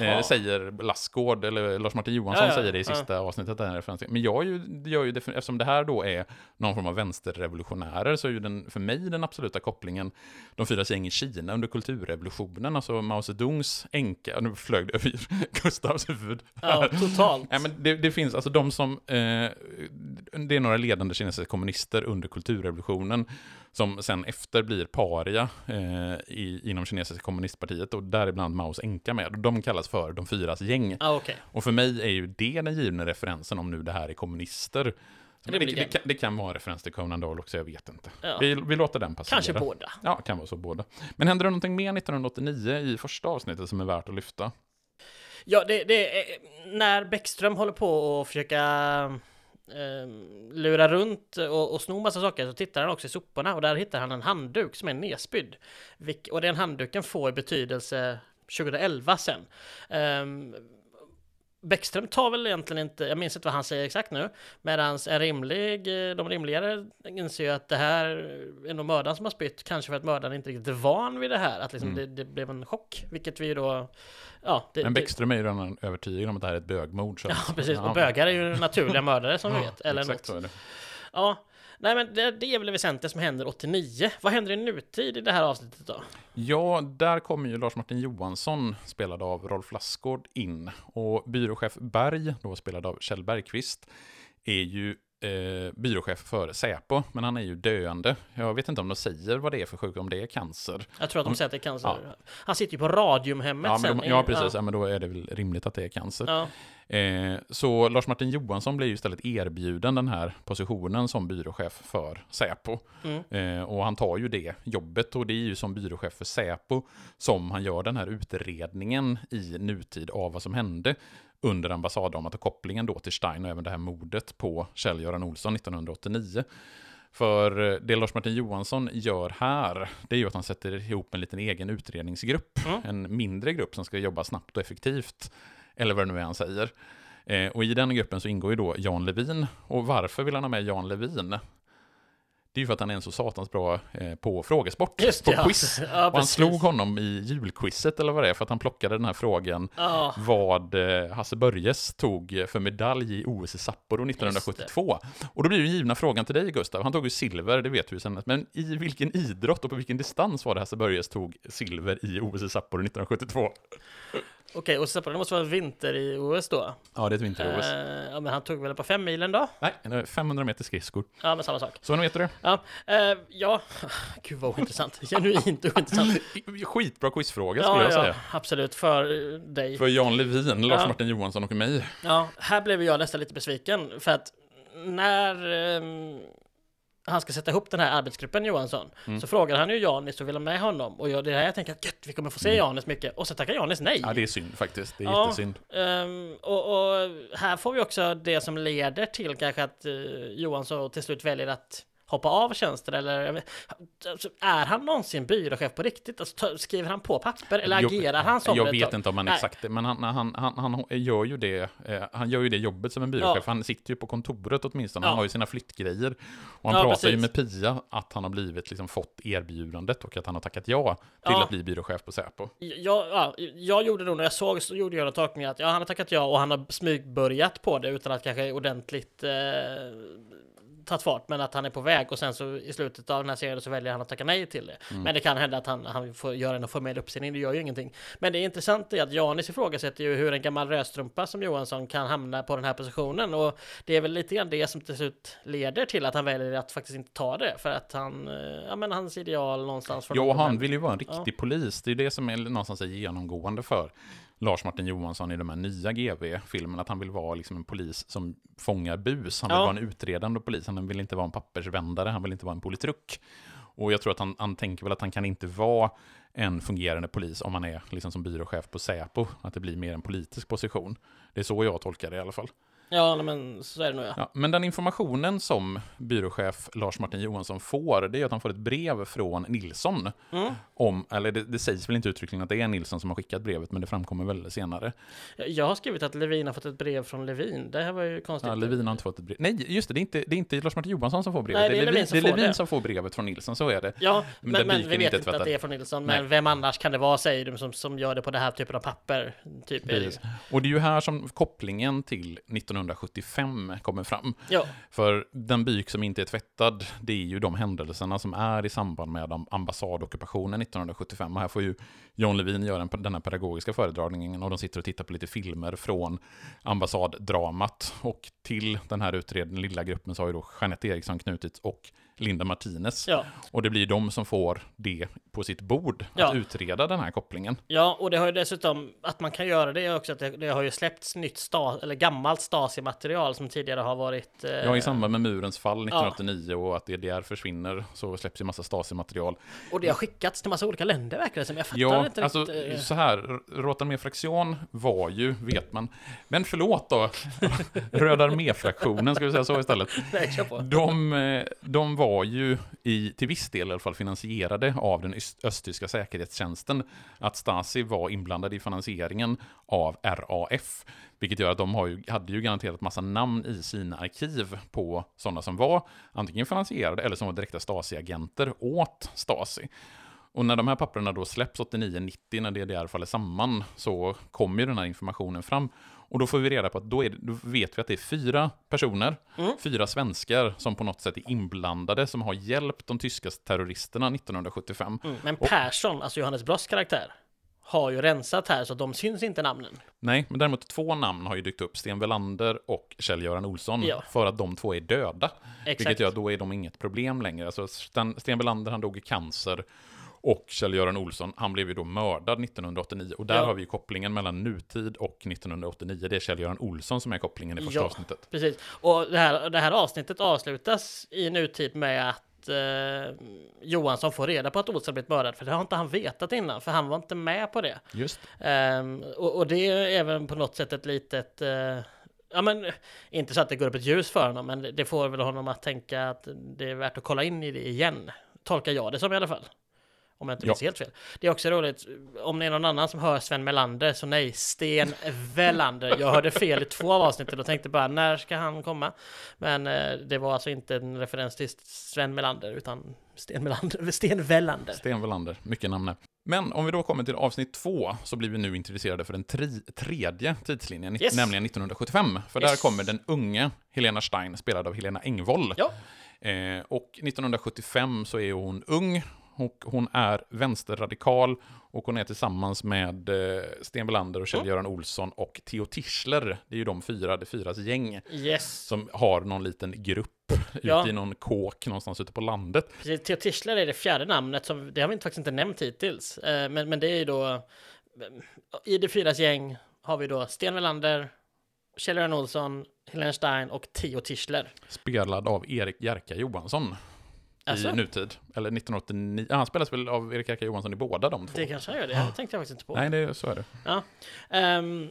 Eh, säger Lassgård, eller Lars-Martin Johansson Ja, ja, säger det i ja. sista avsnittet. att det är en referens till- Men jag ju, gör ju eftersom det här då är någon form av vänsterrevolutionärer, så är ju den, för mig den absoluta kopplingen de fyra gäng i Kina under kulturrevolutionen, alltså Mao Zedongs änka, nu flög det över Gustavs huvud. Ja, totalt. Nej, men det, det finns alltså de som, eh, det är några ledande kinesiska kommunister under kulturrevolutionen som sen efter blir paria eh, i, inom kinesiska kommunistpartiet och däribland Maos änka med. De kallas för de fyras gäng. Ja, okej. Och för mig är ju det den givna referensen om nu det här är kommunister. Det, Rimligen. det, kan, det kan vara en referens till Conan Doyle också, jag vet inte. Ja. Vi, vi låter den passera. Kanske båda. Ja, kan vara så båda. Men händer det någonting mer 1989 i första avsnittet som är värt att lyfta? Ja, det, det är när Bäckström håller på att försöka eh, lura runt och, och sno massa saker så tittar han också i soporna och där hittar han en handduk som är nedspydd. Vilk, och den handduken får betydelse 2011 sen. Um, Bäckström tar väl egentligen inte, jag minns inte vad han säger exakt nu, medan en rimlig, eh, de rimligare inser ju att det här är nog mördaren som har spytt, kanske för att mördaren inte riktigt är van vid det här, att liksom Mm. det, det blev en chock, vilket vi då, ja, det, Men Bäckström är ju redan övertygad om att det här är ett bögmord. Så Ja, precis. Och bögar är ju naturliga mördare som vi vet. Eller Exakt något. så är det. Ja. Nej men det, det är väl det väsentliga som händer 89. Vad händer i nutid i det här avsnittet då? Ja, där kommer ju Lars-Martin Johansson, spelad av Rolf Lassgård, in. Och byråchef Berg, då spelad av Kjell Bergqvist, är ju eh, byråchef för Säpo, men han är ju döende. Jag vet inte om de säger vad det är för sjukdom, om det är cancer. Jag tror att de säger att det är cancer. Ja. Han sitter ju på Radiumhemmet Ja, sen. de, ja, precis. Ja, men då är det väl rimligt att det är cancer. Eh, så Lars-Martin Johansson blir ju istället erbjuden den här positionen som byråchef för Säpo. Mm. Eh, och han tar ju det jobbet och det är ju som byråchef för Säpo som han gör den här utredningen i nutid av vad som hände under ambassaddramat och kopplingen då till Stein och även det här mordet på Kjell-Göran Olsson 1989. För eh, det Lars-Martin Johansson gör här, det är ju att han sätter ihop en liten egen utredningsgrupp. Mm. En mindre grupp som ska jobba snabbt och effektivt. Eller vad det nu är han säger. Eh, och i den gruppen så ingår ju då Jan Levin. Och varför vill han ha med Jan Levin? Det är ju för att han är en så satans bra eh, på frågesport, Just på ja. quiz. Ja, och han slog honom i julquizet eller vad det är, för att han plockade den här frågan Ja. vad eh, Hasse Börjes tog för medalj i OS i Sapporo 1972. Och då blir den givna frågan till dig Gustav, han tog ju silver, det vet vi ju sen, men i vilken idrott och på vilken distans var det Hasse Börjes tog silver i OS i Sapporo 1972? Okej, och det måste vara vinter i OS då? Ja, det är ett vinter-OS. Eh, ja, men han tog väl på fem milen då? Nej, det är 500 meter skridskor. Ja, men samma sak. Så nu vet du det. Ja, eh, ja. Gud vad ointressant. Genuint ointressant. Skitbra quizfråga skulle jag Ja, ja, säga. absolut. För eh, dig. För Jan Levin, Lars-Martin Johansson och mig. Ja, här blev jag nästan lite besviken för att när ehm, han ska sätta ihop den här arbetsgruppen Johansson, så frågar han ju Janis och vill ha med honom. Och jag, det är här jag tänker att gött, vi kommer få se Janis mycket. Och så tackar Janis nej. Ja, det är synd faktiskt. Det är Ja. jättesynd. Ehm, och, och här får vi också det som leder till kanske att eh, Johansson till slut väljer att hoppa av tjänsten eller vet- är han någonsin byråchef på riktigt? Alltså, skriver han på papper eller Jag- agerar han som Jag vet inte om han Nej. exakt det, men han, han, han, han gör ju det, eh, han gör ju det jobbet som en byråchef. Ja. Han sitter ju på kontoret åtminstone, Ja. han har ju sina flyttgrejer. Och han Ja, pratar ju precis. med Pia att han har blivit, liksom, fått erbjudandet och att han har tackat ja till Ja. att bli byråchef på Säpo. Jag, ja, jag gjorde nog när jag såg så gjorde jag en tolkning att ja, han har tackat ja och han har smygbörjat på det utan att kanske ordentligt eh, tagit fart men att han är på väg och sen så i slutet av den här serien så väljer han att tacka nej till det. Mm. Men det kan hända att han, han får göra en formell uppsägning, det gör ju ingenting. Men det är intressant är att Janis ifrågasätter ju hur en gammal rödstrumpa som Johansson kan hamna på den här positionen och det är väl lite grann det som till slut leder till att han väljer att faktiskt inte ta det för att han, eh, ja men hans ideal någonstans från Ja, han vill ju vara en riktig polis. Det är ju det som är någonstans är genomgående för Lars Martin Johansson i de här nya GV-filmerna, att han vill vara liksom en polis som fångar bus. Han vill Ja. vara en utredande polis, han vill inte vara en pappersvändare, han vill inte vara en politruck. Och jag tror att han, han tänker väl att han kan inte vara en fungerande polis om man är liksom som byråchef på Säpo, att det blir mer en politisk position. Det är så jag tolkar det i alla fall. Ja, nej, men så är det nog ja. Ja, men den informationen som byråchef Lars Martin Johansson får, det är att han får ett brev från Nilsson. Mm. Om, eller det, det sägs väl inte uttryckligen att det är Nilsson som har skickat brevet, men det framkommer väl senare. Jag- har skrivit att Levin har fått ett brev från Levin. Det här var ju konstigt. Ja, Levin har inte fått ett brev. Nej, just det, det är inte, det är inte Lars Martin Johansson som får brevet. Nej, det är Levin som det är får Levin det. som får brevet från Nilsson, så är det. Ja, Men men, men, vi vet inte att det är från Nilsson. Nej. Men vem annars kan det vara, säger de, som, som gör det på den här typen av papper? Typ. Precis. Och det är ju här som kopplingen till 1975 kommer fram. Ja, För den byk som inte är tvättad, det är ju de händelserna som är i samband med ambassadockupationen 1975. Och här får ju John Levin göra en, den här pedagogiska föredragningen och de sitter och tittar på lite filmer från ambassaddramat. Och till den här utredningen, lilla gruppen, så har ju då Jeanette Eriksson knutits och Linda Martinez. ja. Och det blir de som får det på sitt bord, Ja. att utreda den här kopplingen. ja, och det har ju dessutom, att man kan göra det också att det, det har ju släppts nytt sta, eller gammalt Stasi-material som tidigare har varit... Eh, Ja, i samband med murens fall 1989 och att DDR försvinner så släpps ju massa Stasi-material. Och det har skickats till massa olika länder verkar det som. Jag fattar Ja, inte alltså riktigt. eh, så här, Rota armé-fraktion var ju, vet man, men förlåt då, Röda armé-fraktionen, ska vi säga så istället. Nej, kör. De, eh, de var var ju i, till viss del i alla fall finansierade av den östtyska säkerhetstjänsten. Att Stasi var inblandad i finansieringen av RAF. Vilket gör att de har ju, hade ju garanterat massa namn i sina arkiv på sådana som var antingen finansierade eller som var direkta Stasi-agenter åt Stasi. Och när de här papperna då släpps 89-90, när DDR faller samman, så kommer ju den här informationen fram. Och då får vi reda på att då, är då vet vi att det är fyra personer, Mm. fyra svenskar som på något sätt är inblandade, som har hjälpt de tyska terroristerna 1975. Mm, men Persson, alltså Johannes Brosts karaktär, har ju rensat här så de syns inte namnen. Nej, men däremot två namn har ju dykt upp, Sten Welander och Kjell-Göran Olsson, Ja. för att de två är döda. Exakt. Vilket gör att då är de inget problem längre. Alltså Sten, Sten Welander, han dog i cancer. Och Kjell-Göran Olsson, han blev ju då mördad 1989. Och där Ja. har vi ju kopplingen mellan nutid och 1989. Det är Kjell-Göran Olsson som är kopplingen i första Ja. avsnittet. Precis. Och det här, det här avsnittet avslutas i nutid med att eh, Johansson får reda på att Olsson blivit mördad. För det har inte han vetat innan, för han var inte med på det. Just. Ehm, och, och det är även på något sätt ett litet... eh, ja men, inte så att det går upp ett ljus för honom, men det- det får väl honom att tänka att det är värt att kolla in i det igen. Tolkar jag det som i alla fall. Om jag inte Ja. minns helt fel. Det är också roligt, om det är någon annan som hör Sven Melander, så nej, Sten Wellander. Jag hörde fel i två av avsnitten och tänkte bara, när ska han komma? Men eh, det var alltså inte en referens till Sven Melander, utan Sten Melander, Sten Wellander. Sten Welander, mycket namn. Men om vi då kommer till avsnitt två så blir vi nu intresserade för den tri- tredje tidslinjen, Yes. nämligen 1975. För Yes. där kommer den unge Helena Stein, spelad av Helena Engvoll. Ja. Eh, och 1975 så är hon ung, hon är vänsterradikal och hon är tillsammans med eh, Sten Welander och Kjell-Göran Olsson och Theo Tischler. Det är ju de fyra, det fyras gäng, Yes. som har någon liten grupp Ja. ute i någon kåk någonstans ute på landet. Precis, Theo Tischler är det fjärde namnet, som, det har vi faktiskt inte nämnt hittills. Eh, men, men det är ju då, eh, i det fyras gäng har vi då Sten Welander, Kjell-Göran Olsson, Helene Stein och Theo Tischler. Spelad av Erik Jerka Johansson. Alltså? i nutid. Eller 1989. Ja, han spelas väl av Erik Erka Johansson i båda de två? Det kanske han gör, det det tänkte jag faktiskt inte på. Nej, det, så är det. Ja. Ehm,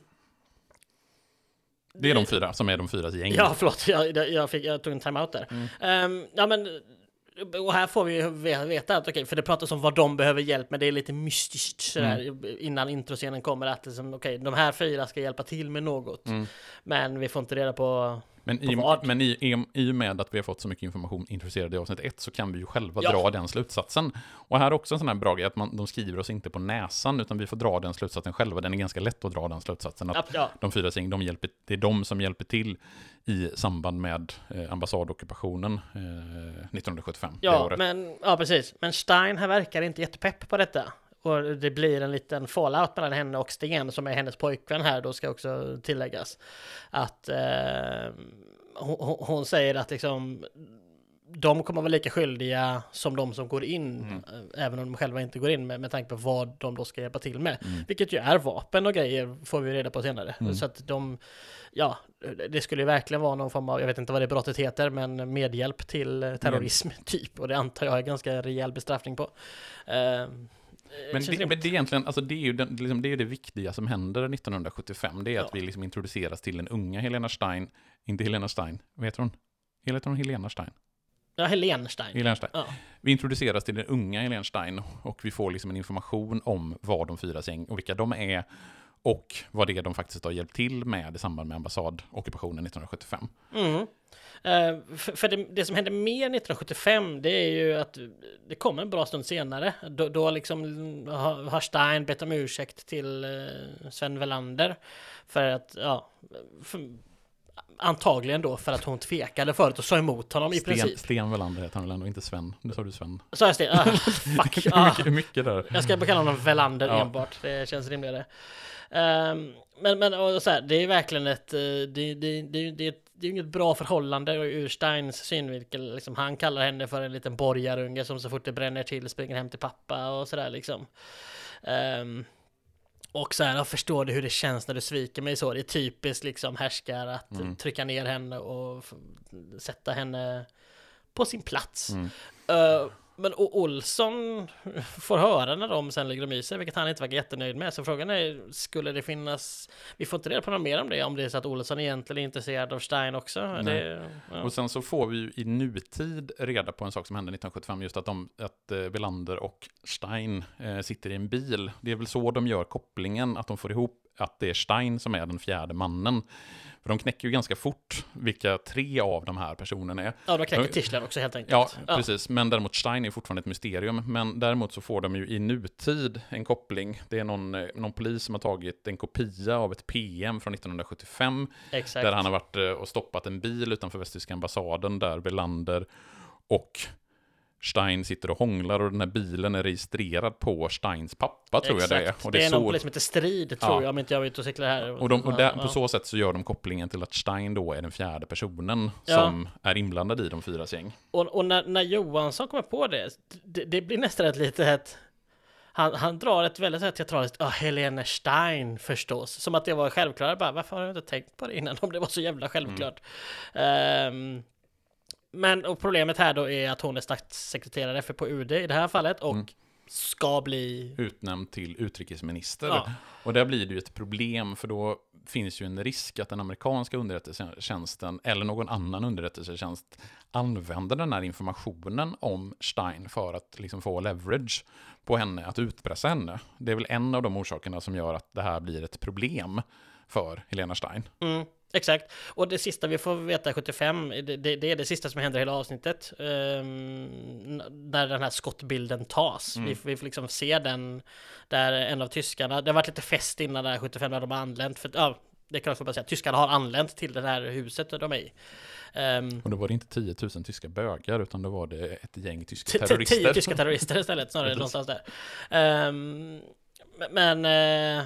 Det är de fyra som är de fyras gäng. Ja, förlåt, jag, jag, fick, jag tog en timeout där. Mm. Ehm, ja, men, och här får vi ju ve- veta att, okej, för det pratas om vad de behöver hjälp med, det är lite mystiskt sådär, Mm. innan introscenen kommer, att liksom, okej, de här fyra ska hjälpa till med något. Mm. Men vi får inte reda på... Men, i, men i, i, i och med att vi har fått så mycket information intresserade i avsnitt ett så kan vi ju själva Ja. dra den slutsatsen. Och här är också en sån här bra grej att man, de skriver oss inte på näsan utan vi får dra den slutsatsen själva. Den är ganska lätt att dra den slutsatsen. Att Ja, de fyra gäng, de hjälper, det är de som hjälper till i samband med eh, ambassadockupationen eh, 1975. det ja, men, ja, precis. Men Stein här verkar inte jättepepp på detta. Och det blir en liten fallout mellan henne och Sten som är hennes pojkvän här då ska också tilläggas. Att eh, hon, hon- säger att liksom de kommer vara lika skyldiga som de som går in, Mm. eh, även om de själva inte går in med, med tanke på vad de då ska hjälpa till med. Mm. Vilket ju är vapen och grejer, får vi reda på senare. Mm. Så att de, ja, det skulle ju verkligen vara någon form av, jag vet inte vad det brottet heter, men medhjälp till eh, terrorism, typ. Och det antar jag är ganska rejäl bestraffning på. Eh, Men känns det, men det är egentligen, alltså det är ju den, liksom, det, är det viktiga som händer 1975. Det är att Ja. vi liksom introduceras till den unga Helena Stein, inte Helena Stein, vad heter hon? Heter hon Helena Stein? Ja, Helene Stein. Helena Stein. Ja. Vi introduceras till den unga Helena Stein och vi får liksom en information om vad de fyra gäng och vilka de är och vad det är de faktiskt har hjälpt till med i samband med ambassadockupationen 1975. Mm. Eh, för för det, det som hände mer 1975 det är ju att det kommer en bra stund senare. Då, då liksom har Stein bett om ursäkt till eh, Sven Welander. För att, ja, för, antagligen då för att hon tvekade förut och sa emot honom i Sten, princip. Sten Welander heter han väl ändå, inte Sven? Nu sa du Sven. Så jag Sten, ah, fuck. Ah. mycket, mycket där. Jag ska kalla honom Velander Ja. enbart, det känns rimligare. Ehm, men men och så här, det är verkligen ett, eh, det, det, det, det, det, det är inget bra förhållande ur Steins synvinkel. Liksom, han kallar henne för en liten borgarunge som så fort det bränner till springer hem till pappa och sådär liksom. Ehm, och så här, jag förstår du hur det känns när du sviker mig så. Det är typiskt liksom härskar att Mm. trycka ner henne och sätta henne på sin plats. Mm. Eh, men O- Olsson får höra när de sen lägger dem i sig, vilket han inte verkar jättenöjd med. Så frågan är, skulle det finnas... Vi får inte reda på något mer om det, om det är så att Olsson egentligen är intresserad av Stein också. Det, ja. Och sen så får vi ju i nutid reda på en sak som hände 1975, just att, de, att eh, Welander och Stein eh, sitter i en bil. Det är väl så de gör kopplingen, att de får ihop att det är Stein som är den fjärde mannen. För de knäcker ju ganska fort vilka tre av de här personerna är. ja, de knäcker Ja. Tischler också helt enkelt. Ja, precis. Men däremot Stein är fortfarande ett mysterium. Men däremot så får de ju i nutid en koppling. Det är någon, eh, någon polis som har tagit en kopia av ett PM från 1975 Exakt. där han har varit eh, och stoppat en bil utanför västtyska ambassaden där Belander och Stein sitter och hånglar och den här bilen är registrerad på Steins pappa tror jag det är. Exakt. Och det, det är är någon så, polis som heter Strid, tror Ja. jag, om inte jag ute och cyklar här. och, de, och där, Ja, på så sätt så gör de kopplingen till att Stein då är den fjärde personen Ja. som är inblandad i de fyras gäng. Och, och när, när Johansson kommer på det, det, det blir nästan ett litet... Han, han drar ett väldigt så teatraliskt, ja, Helene Stein förstås. Som att det var självklart. Bara, varför har jag inte tänkt på det innan om det var så jävla självklart? Ehm, men och problemet här då är att hon är statssekreterare för på UD i det här fallet och Mm. ska bli... utnämnd till utrikesminister. Ja. Och där blir det ju ett problem, för då finns ju en risk att den amerikanska underrättelsetjänsten eller någon annan underrättelsetjänst använder den här informationen om Stein för att liksom få leverage på henne, att utpressa henne. Det är väl en av de orsakerna som gör att det här blir ett problem för Helena Stein. Mm, exakt. Och det sista vi får veta 75, det, det, det är det sista som händer i hela avsnittet. Um, när den här skottbilden tas. Mm. Vi, vi får liksom se den där en av tyskarna, det har varit lite fest innan där 75 när de har anlänt. För, ja, det kan jag bara säga, tyskarna har anlänt till det här huset de är i. Um, Och då var det inte 10 000 tyska bögar, utan då var det ett gäng tyska terrorister. Tio tyska terrorister istället, snarare någonstans där. Ehm, men, eh,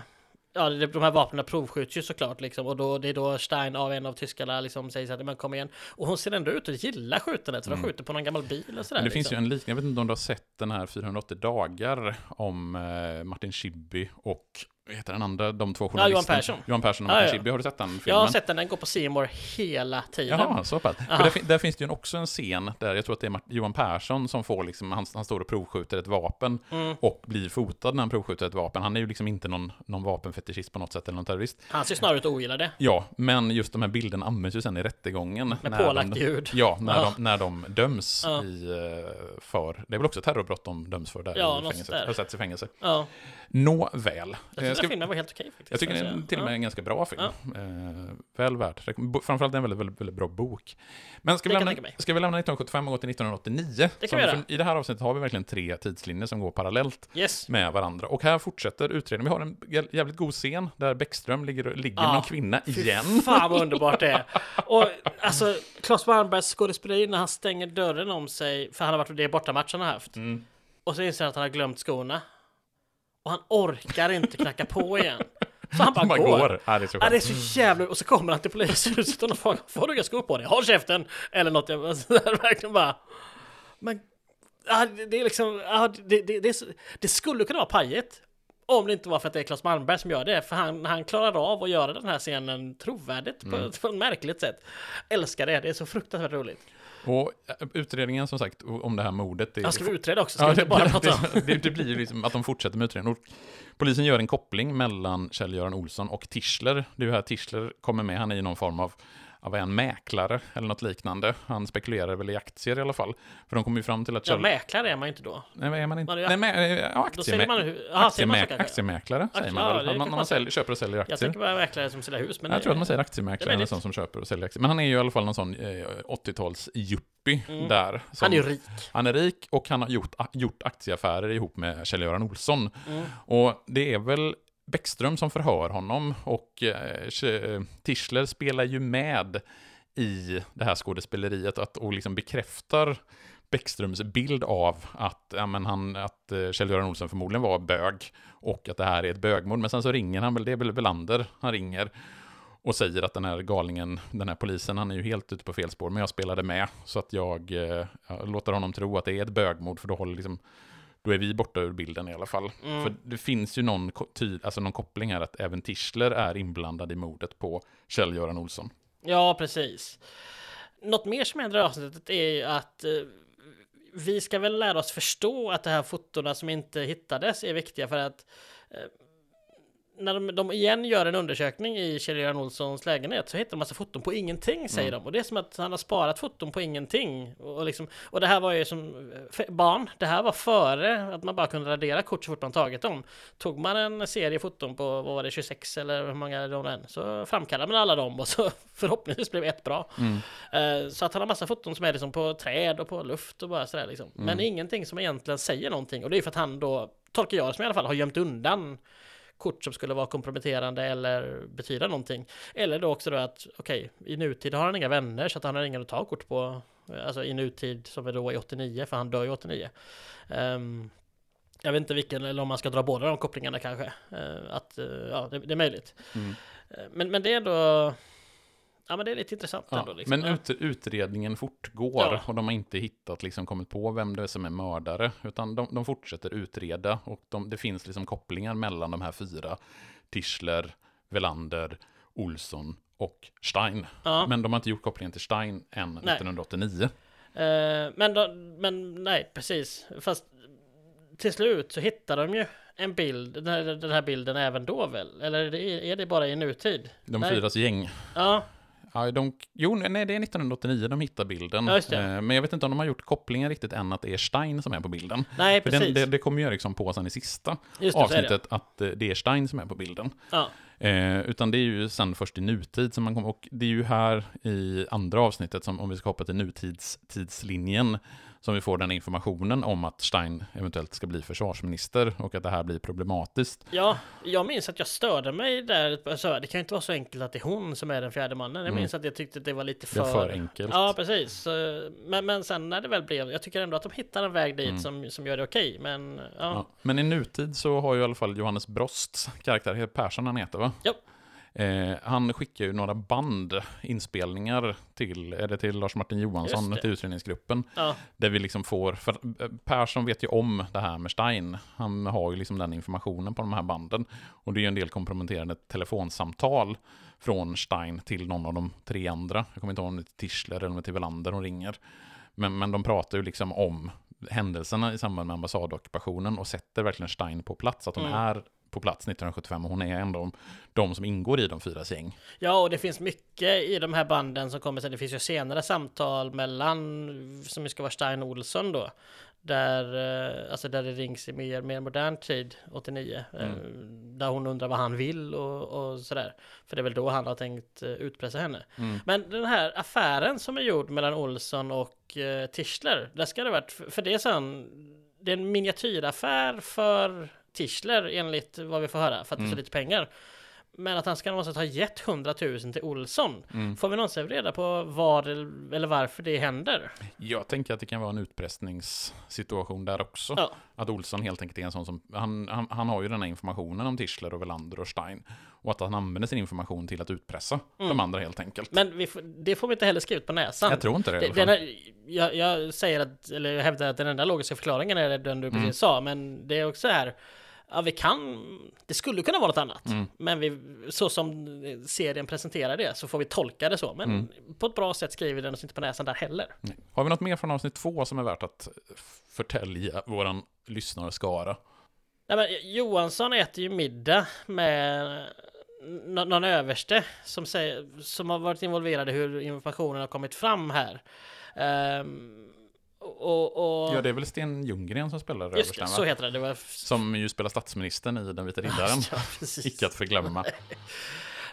ja, de här vapnen provskjuts ju såklart liksom. Och då, det är då Stein av en av tyskarna liksom säger så att men kom igen. Och hon ser ändå ut att gilla skjutandet, för de Mm. skjuter på någon gammal bil och sådär. Men det finns liksom. ju en liknande, jag vet inte om du har sett den här 480 dagar om eh, Martin Schibbye och vad heter den andra, de två Johan journalisterna? Persson. Johan Persson och Ja, Martin ja. Schibbye. Har du sett den filmen? Jag har sett den, den går på Seymour hela tiden. Jaha, så pass. Ja. Där, där finns det ju också en scen där jag tror att det är Mart- Johan Persson som får liksom, han, han står och provskjuter ett vapen Mm. och blir fotad när han provskjuter ett vapen. Han är ju liksom inte någon, någon vapenfetischist på något sätt eller någon terrorist. Han ser snarare ut att ogilla det. Ja, men just de här bilderna används ju sen i rättegången. Med pålagt ljud. Ja, när, Ja. De, när de döms Ja. i, eh, för, det är väl också terrorbrott de döms för där Ja, i något fängelse. där. Har sätts i fängelse. Ja, Nåväl. Jag tyckte ska- den filmen var helt okej faktiskt. jag tycker ska den till och med är en ganska bra film. Ja. Eh, väl bo- Framförallt en väldigt, väldigt, väldigt bra bok. Men ska vi, lämna, ska vi lämna 1975 och gå till 1989? Det kan vi göra. I det här avsnittet har vi verkligen tre tidslinjer som går parallellt Yes. med varandra. Och här fortsätter utredningen. Vi har en jä- jävligt god scen där Bäckström ligger, ligger med någon kvinna Fy igen. fan vad underbart det är. Och alltså, Claes Malmbergs skådespeleri när han stänger dörren om sig, för han har varit det är bortamatch han har haft. Mm. Och så inser han att han har glömt skorna. Och han orkar inte knacka på igen. Så han bara, Man går. går. Ja, det är så Ja, det är skönt. så jävla... Och så kommer han till polishuset och frågar Får du inga skor på dig? Håll käften! Eller något. Jag verkligen bara... Men... Ja, det, är liksom... Ja, det, det, det, det skulle kunna vara pajet. Om det inte var för att det är Claes Malmberg som gör det. För han, han klarar av att göra den här scenen trovärdigt på, Mm. på ett märkligt sätt. Älskar det. Det är så fruktansvärt roligt. Och eh, utredningen som sagt om det här mordet. Det, Jag ska vi utreda också? Ska Ja, vi inte bara prata det, det, det blir ju liksom att de fortsätter med utredningen. Och polisen gör en koppling mellan Kjell-Göran Olsson och Tischler. Det är ju här Tischler kommer med. Han är ju någon form av av en mäklare eller något liknande. Han spekulerar väl i aktier i alla fall. För de kommer ju fram till att Ja, Kjell... mäklare är man ju inte då. Nej, är man inte... Man är- Nej, ja, Då säger man säger? Aktiemäklare säger Aktie- man ja, väl? När man, man säljer, köper och säljer aktier. Jag tänker bara mäklare som säljer hus. Men jag tror att man säger är eller möjligt. sån som köper och säljer aktier. Men han är ju i alla fall någon sån eh, 80-tals-yuppie Mm. där. som- Han är rik. Han är rik och han har gjort, gjort aktieaffärer ihop med Kjell-Göran Olsson. Mm. Och det är väl Bäckström som förhör honom och eh, Tischler spelar ju med i det här skådespeleriet att, och liksom bekräftar Bäckströms bild av att, ja, men han, att eh, Kjell-Göran Olsson förmodligen var bög och att det här är ett bögmord. Men sen så ringer han väl, det är väl Belander han ringer och säger att den här galningen, den här polisen, han är ju helt ute på fel spår, men jag spelade med så att jag, eh, jag låter honom tro att det är ett bögmord för då håller liksom då är vi borta ur bilden i alla fall. Mm. För det finns ju någon, ty, alltså någon koppling här att även Tischler är inblandad i mordet på Kjell-Göran Olsson. Ja, precis. Något mer som händer i avsnittet är ju att eh, vi ska väl lära oss förstå att de här fotona som inte hittades är viktiga för att eh, när de, de igen gör en undersökning i Kjell-Göran Olssons lägenhet så hittar de massa foton på ingenting säger Mm. de och det är som att han har sparat foton på ingenting och, och liksom och det här var ju som eh, barn. Det här var före att man bara kunde radera kort så fort man tagit dem. Tog man en serie foton på vad var det 26 eller hur många de än så framkallade man alla dem och så förhoppningsvis blev ett bra. Mm. Eh, Så att han har massa foton som är liksom på träd och på luft och bara sådär liksom. Men Mm. ingenting som egentligen säger någonting. Och det är för att han då, tolkar jag det som i alla fall, har gömt undan kort som skulle vara komprometterande eller betyda någonting. Eller då också då att, okej, i nutid har han inga vänner så att han har ingen att ta kort på. Alltså i nutid som är då i 89, för han dör ju 89. Ehm, jag vet inte vilken, eller om man ska dra båda de kopplingarna kanske. Eh, att, eh, ja, det, det är möjligt. Mm. Eh, Men, men det är ändå... Ja men det är lite intressant Ja, ändå. Liksom. men ut, utredningen fortgår Ja. och de har inte hittat, liksom kommit på vem det är som är mördare, utan de, de fortsätter utreda och de, det finns liksom kopplingar mellan de här fyra, Tischler, Velander, Olsson och Stein. Ja. Men de har inte gjort kopplingen till Stein än Nej. 1989. Eh, men, då, men nej, precis. Fast till slut så hittar de ju en bild, den här, den här bilden även då väl? Eller är det, bara i nutid? De fyras gäng. Ja, Ja, de, jo, nej, det är 1989 de hittar bilden. Ja. Eh, Men jag vet inte om de har gjort kopplingen riktigt än att det är Stein som är på bilden. nej För precis. den, det, det kommer ju Eriksson på sen i sista det, är det. avsnittet att eh, det är Stein som är på bilden. Ja, Eh, utan det är ju sen först i nutid som man kommer, och det är ju här i andra avsnittet, som, om vi ska hoppa till nutidstidslinjen, som vi får den informationen om att Stein eventuellt ska bli försvarsminister och att det här blir problematiskt. ja, jag minns att jag störde mig där. Alltså, det kan inte vara så enkelt att det är hon som är den fjärde mannen. Jag Mm. minns att jag tyckte att det var lite för... för enkelt. Ja, precis. Så, Men, men sen när det väl blev, jag tycker ändå att de hittar en väg dit Mm. som, som gör det okej. Men ja, Ja. Men i nutid så har ju i alla fall Johannes Brosts karaktär, Persson han heter va? Ja. Eh, han skickar ju några band, inspelningar till, är det till Lars Martin Johansson, till utredningsgruppen. Ja, Där vi liksom får, för eh, Persson vet ju om det här med Stein. Han har ju liksom den informationen på de här banden. Och det är ju en del komprometterande telefonsamtal från Stein till någon av de tre andra. Jag kommer inte ihåg om det är till Tischler eller till Welander hon ringer. Men, men de pratar ju liksom om händelserna i samband med ambassadockupationen och sätter verkligen Stein på plats. Att hon Mm. är på plats 1975 och hon är ändå de som ingår i de fyras gäng. Ja, och det finns mycket i de här banden som kommer sen. Det finns ju senare samtal mellan, som ska vara Stein Olsson då. Där, eh, alltså där det rings i mer, mer modern tid, 89. eh, Där hon undrar vad han vill och, och sådär. För det är väl då han har tänkt eh, utpressa henne. Mm. Men den här affären som är gjord mellan Olsson och eh, Tischler, där ska det varit, för det är sån, det är en miniatyraffär för Tischler enligt vad vi får höra, för att det är så Mm. lite pengar. Men att han ska någonstans ha gett 100 000 till Olsson. Mm. Får vi någonsin reda på vad eller varför det händer? Jag tänker att det kan vara en utpressningssituation där också. Ja. Att Olsson helt enkelt är en sån som, han, han, han har ju den här informationen om Tischler och Welander och Stein. Och att han använder sin information till att utpressa de Mm. andra helt enkelt. Men får, det får vi inte heller skriva ut på näsan. jag tror inte det i Det, alla fall. den här, jag, jag säger att, eller jag hävdar att den enda logiska förklaringen är den du precis Mm. sa, men det är också här, ja vi kan, det skulle kunna vara något annat, Mm. men vi, så som serien presenterar det så får vi tolka det så, men Mm. på ett bra sätt skriver den oss inte på näsan där heller. Nej. Har vi något mer från avsnitt två som är värt att förtälja våran lyssnarskara? Nej, men Johansson äter ju middag med nå- någon överste som, säger, som har varit involverad i hur informationen har kommit fram här. Ehm, och, och, Ja, det är väl Sten Ljunggren som spelar översten, så heter det. det var, Som ju spelar statsministern i Den vita riddaren. ja. Icke att förglömma.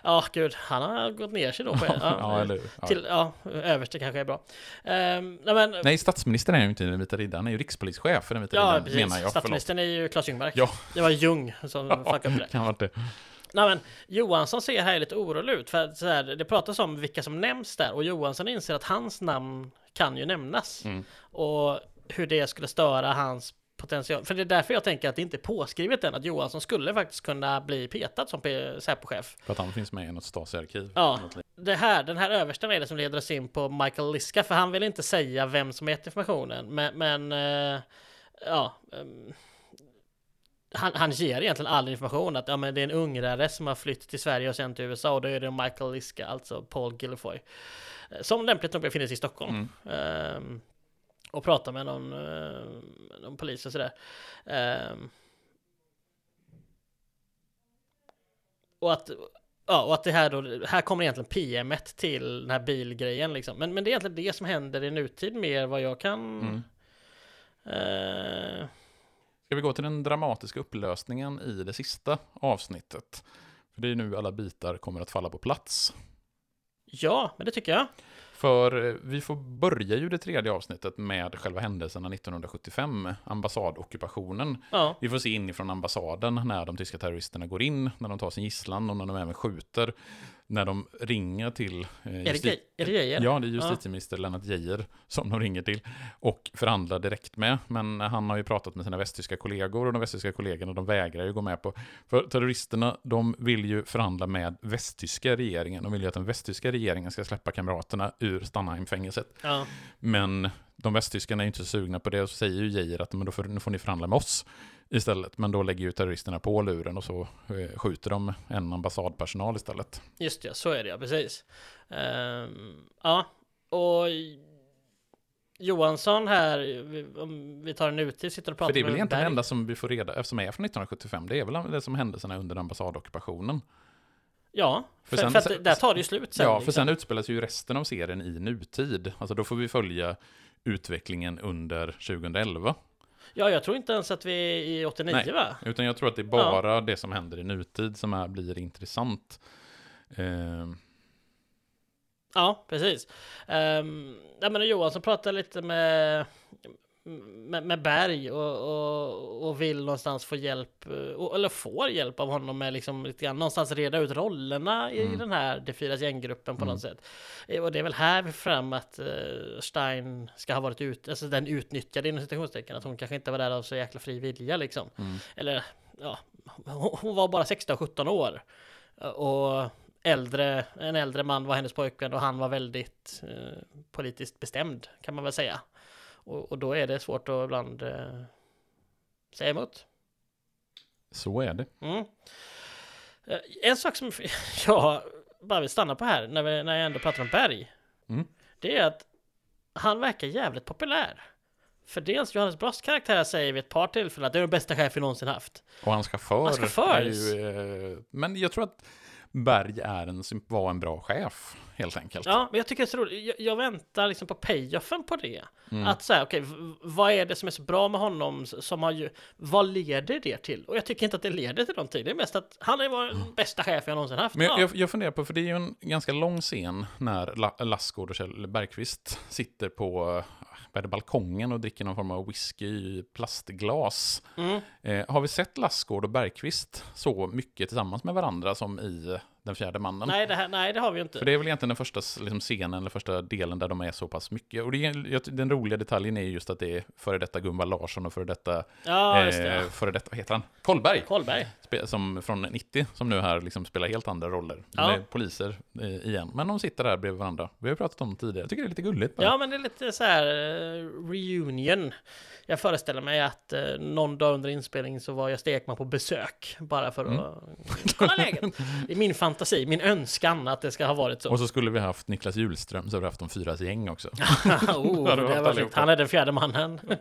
Ja, gud, han har gått ner sig då. På, ja, ja, eller? Ja. till, ja, överste kanske är bra. Ehm, nej, men, Nej, statsministern är ju inte Den vita riddaren. Han är ju rikspolischef för Den vita ja, riddaren, precis. menar jag. Förlåt. Statsministern är ju Klas Ljungmark. Ja. Det var Ljung som fuckade upp det. Kan varit det. Nej men Johansson ser här lite orolig ut för att så här, det pratas om vilka som nämns där och Johansson inser att hans namn kan ju nämnas Mm. och hur det skulle störa hans potential. För det är därför jag tänker att det inte är påskrivet än att Johansson skulle faktiskt kunna bli petad som Säpochef. För att han finns med i något Stasi-arkiv. Ja. Det här, den här översten är det som leder oss in på Michael Liska för han vill inte säga vem som gett informationen men, men eh, ja ehm, han, han ger egentligen all information att ja, men det är en ungrare som har flytt till Sverige och sen till USA och då är det Michael Liska, alltså Paul Gilfoy. eh, Som lämpligt nog befinner sig i Stockholm. Mm. Ehm, och pratar med någon, eh, någon polis och sådär. Ehm, och att Ja, och att det här då, här kommer egentligen PMet till den här bilgrejen liksom. Men, men det är egentligen det som händer i nutid mer vad jag kan... Mm. Eh, Ska vi gå till den dramatiska upplösningen i det sista avsnittet? För det är nu alla bitar kommer att falla på plats. ja, men det tycker jag. För eh, vi får börja ju det tredje avsnittet med själva händelserna 1975, ambassadockupationen. Ja, Vi får se inifrån ambassaden när de tyska terroristerna går in, när de tar sin gisslan och när de även skjuter. När de ringer till... Eh, är det, är grejer? Ja, det är justitieminister Lennart Geijer som de ringer till och förhandlar direkt med. Men han har ju pratat med sina västtyska kollegor och de västtyska kollegorna de vägrar ju gå med på. För terroristerna, de vill ju förhandla med västtyska regeringen. De vill ju att den västtyska regeringen ska släppa kamraterna ur Stannheim-fängelset. Ja, Men de västtyskarna är ju inte så sugna på det och så säger ju Geijer att men då får, nu får ni förhandla med oss istället. Men då lägger ju terroristerna på luren och så eh, skjuter de en ambassadpersonal istället. just det, så är det ja, precis. Ehm, ja, och Johansson här, om vi tar en nutid, sitter och pratar För det är väl med egentligen det enda som vi får reda eftersom är från 1975. Det är väl det som händelserna under ambassadockupationen. Ja, För för, sen- för, att där tar det ju slut sen. ja, för liksom. sen utspelas ju resten av serien i nutid. Alltså då får vi följa utvecklingen under 2011. Ja, jag tror inte ens att vi är i 89 Nej. va? Utan jag tror att det är bara det som händer i nutid som är, blir intressant. Ehm, Ja, precis. Um, ja, men Johansson pratar lite med, med, med Berg och, och, och vill någonstans få hjälp, eh, och, eller får hjälp av honom med liksom lite grann någonstans reda ut rollerna i Mm. den här Det fyras gänggruppen på Mm. något sätt. Eh, Och det är väl här vi fram att eh, Stein ska ha varit ut, alltså den utnyttjade inom citationstecken, att hon kanske inte var där av så jäkla fri vilja liksom. mm. Eller ja, hon hon var bara 16-17 år. Och äldre, en äldre man var hennes pojkvän och han var väldigt eh, politiskt bestämd kan man väl säga. Och, och då är det svårt att ibland eh, säga emot. Så är det. Mm. Eh, En sak som jag bara vill stanna på här när, vi, när jag ändå pratar om Berg. Mm. Det är att han verkar jävligt populär. För dels Johannes Brosts karaktär säger vid ett par tillfällen att det är den bästa chef vi någonsin haft. Och hans chaufför. Hans chaufför. ju, eh, men jag tror att Berg är en, var en bra chef, helt enkelt. Ja, men jag tycker det är så roligt. Jag, jag väntar liksom på payoffen på det. Mm. Att säga, okej, v- vad är det som är så bra med honom som har ju, vad leder det till? Och jag tycker inte att det leder till någonting. Det är mest att han är den bästa chef jag någonsin haft. Men jag, ja. jag, jag funderar på, för det är ju en ganska lång scen när La, Lassgård och Kjell Bergqvist sitter på vad är det, balkongen och dricker någon form av whisky i plastglas. Mm. Eh, har vi sett Lassgård och Bergqvist så mycket tillsammans med varandra som i Den fjärde mannen? Nej, det här, nej, det har vi inte. För det är väl egentligen den första liksom, scenen, eller första delen där de är så pass mycket. Och det den roliga detaljen är just att det är före detta Gunvald Larsson och före detta, Ja, just det. eh, före detta, vad heter han? Kolberg! Kolberg. Spe- som från 90, som nu här liksom spelar helt andra roller. De Ja. är poliser eh, igen, men de sitter där bredvid varandra. Vi har pratat om det tidigare, jag tycker det är lite gulligt. bara. Ja, men det är lite så här eh, reunion. Jag föreställer mig att eh, någon dag under inspelning så var jag Stekman på besök. Bara för att Mm. kolla läget. I min fantasi, min önskan att det ska ha varit så. Och så skulle vi haft Niklas Hjulström, så har vi haft de fyras gäng också. oh, Ja, det var fint. Han är den fjärde mannen.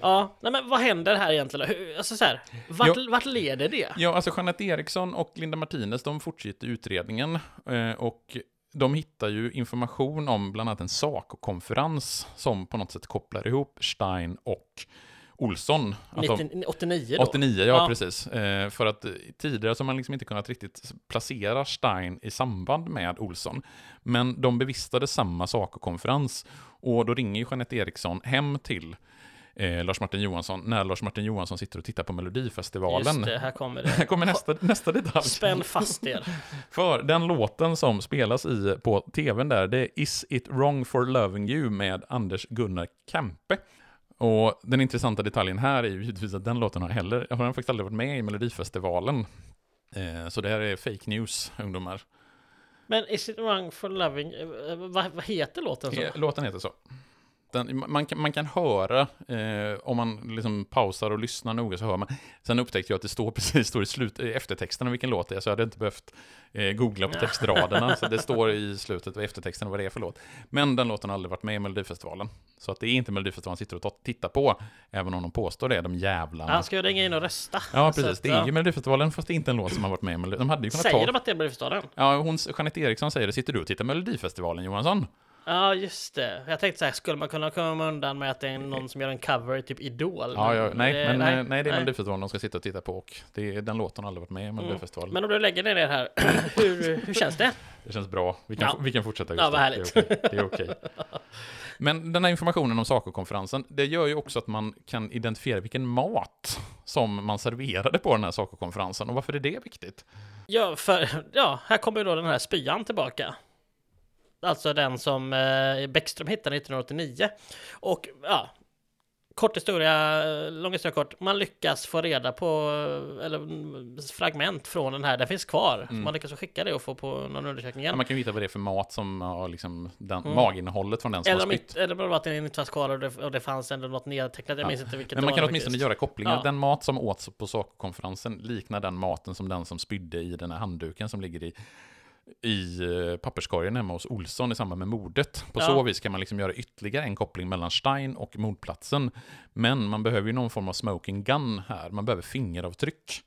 ja, nej men vad händer här egentligen? Hur, alltså så här, vart, vart leder det? Ja, alltså Jeanette Eriksson och Linda Martinez, de fortsätter utredningen eh, och de hittar ju information om bland annat en SACO-konferens som på något sätt kopplar ihop Stein och Olsson. Att de- 90, 89 då? 89, ja, Ja. precis. Eh, för att tidigare så har man liksom inte kunnat riktigt placera Stein i samband med Olsson. Men de bevistade samma SACO-konferens och då ringer ju Jeanette Eriksson hem till eh, Lars-Martin Johansson när Lars-Martin Johansson sitter och tittar på Melodifestivalen. Just det, här kommer det. Här kommer nästa, nästa detalj. Spänn fast er. För den låten som spelas i på tvn där, det är Is It Wrong For Loving You med Anders Gunnar Kempe. Och den intressanta detaljen här är ju givetvis att den låten har heller, har den faktiskt aldrig varit med i Melodifestivalen. Eh, så det här är fake news, ungdomar. Men Is it wrong for loving? eh, Vad, vad heter låten så? Eh, Låten heter så. Den, man, kan, man kan höra, eh, om man liksom pausar och lyssnar noga så hör man. Sen upptäckte jag att det står precis står i slut, i eftertexterna vilken låt det är, så jag hade inte behövt eh, googla på textraderna. så det står i slutet av eftertexten vad det är för låt. Men den låten har aldrig varit med i Melodifestivalen. Så att det är inte Melodifestivalen sitter och ta- tittar på, även om de påstår det, de jävlarna. Han ska ju ringa in och rösta. Ja, precis. att, Det är ju Melodifestivalen, fast det är inte en låt som har varit med i Melodifestivalen. De Säger ta... de att det är Melodifestivalen? Ja, hon, Jeanette Eriksson säger det. Sitter du och tittar Melodifestivalen, Johansson? Ja, just det. Jag tänkte så här, skulle man kunna komma undan med att det är någon som gör en cover typ Idol? Ja, ja, nej, det- men nej, nej, det är Melodifestivalen de ska sitta och titta på och det den låten har aldrig varit med i Melodifestivalen. Men om du lägger ner det här, hur, hur känns det? Det känns bra. Vi kan, Ja. vi kan fortsätta. Ja, Gustav. vad härligt. Det är okej. Är okej. Men den här informationen om SACO-konferensen, det gör ju också att man kan identifiera vilken mat som man serverade på den här SACO-konferensen. Och varför är det viktigt? Ja, för, ja, här kommer ju då den här spyan tillbaka. Alltså den som eh, Bäckström hittade 1989. Och ja, kort historia, lång historia kort. Man lyckas få reda på, eh, eller mm, fragment från den här, den finns kvar. Så man lyckas skicka det och få på någon undersökning Ja, igen. man kan ju veta vad det är för mat som har liksom den, Mm. maginnehållet från den som Eller har om, spytt. eller bara att den inte fanns kvar och det, och det fanns ändå något nedtecknat. Jag Ja. minns inte vilket Men man kan åtminstone faktiskt. göra kopplingar. Ja. Den mat som åts på SACO-konferensen liknar den maten som den som spydde i den här handduken som ligger i, i eh, papperskorgen hemma hos Olsson i samband med mordet. På Ja. så vis kan man liksom göra ytterligare en koppling mellan Stein och mordplatsen. Men man behöver ju någon form av smoking gun här. Man behöver fingeravtryck.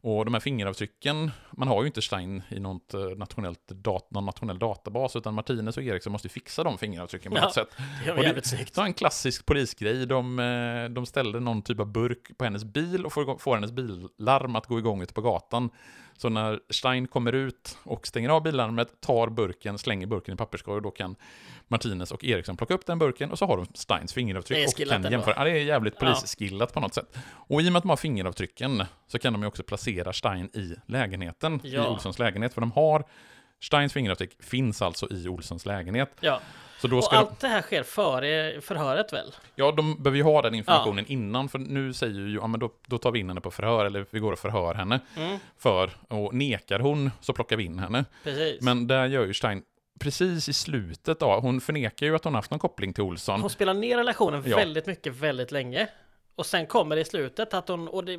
Och de här fingeravtrycken, man har ju inte Stein i något eh, nationellt dat någon nationell databas, utan Martinez och Eriksson måste fixa de fingeravtrycken på Ja. något sätt. Det var jävligt snyggt. Så en klassisk polisgrej. De, eh, de ställde någon typ av burk på hennes bil och får, får hennes billarm att gå igång ute på gatan. Så när Stein kommer ut och stänger av billarmet, tar burken, slänger burken i papperskorg, då kan Martinez och Eriksson plocka upp den burken och så har de Steins fingeravtryck och kan jämföra. Ja, det är jävligt Ja. polisskillat på något sätt. Och i och med att de har fingeravtrycken så kan de ju också placera Stein i lägenheten, i Ja. Olssons lägenhet, för de har Steins fingeravtryck finns alltså i Olssons lägenhet. Ja, Så då och ska de, allt det här sker före förhöret väl? ja, de behöver ju ha den informationen innan, för nu säger ju, ja men då, då tar vi in henne på förhör, eller vi går och förhör henne. Mm, För, och nekar hon så plockar vi in henne. precis. Men där gör ju Stein, precis i slutet då, hon förnekar ju att hon haft någon koppling till Olsson. Hon spelar ner relationen Ja. väldigt mycket, väldigt länge. Och sen kommer det i slutet att hon, och det,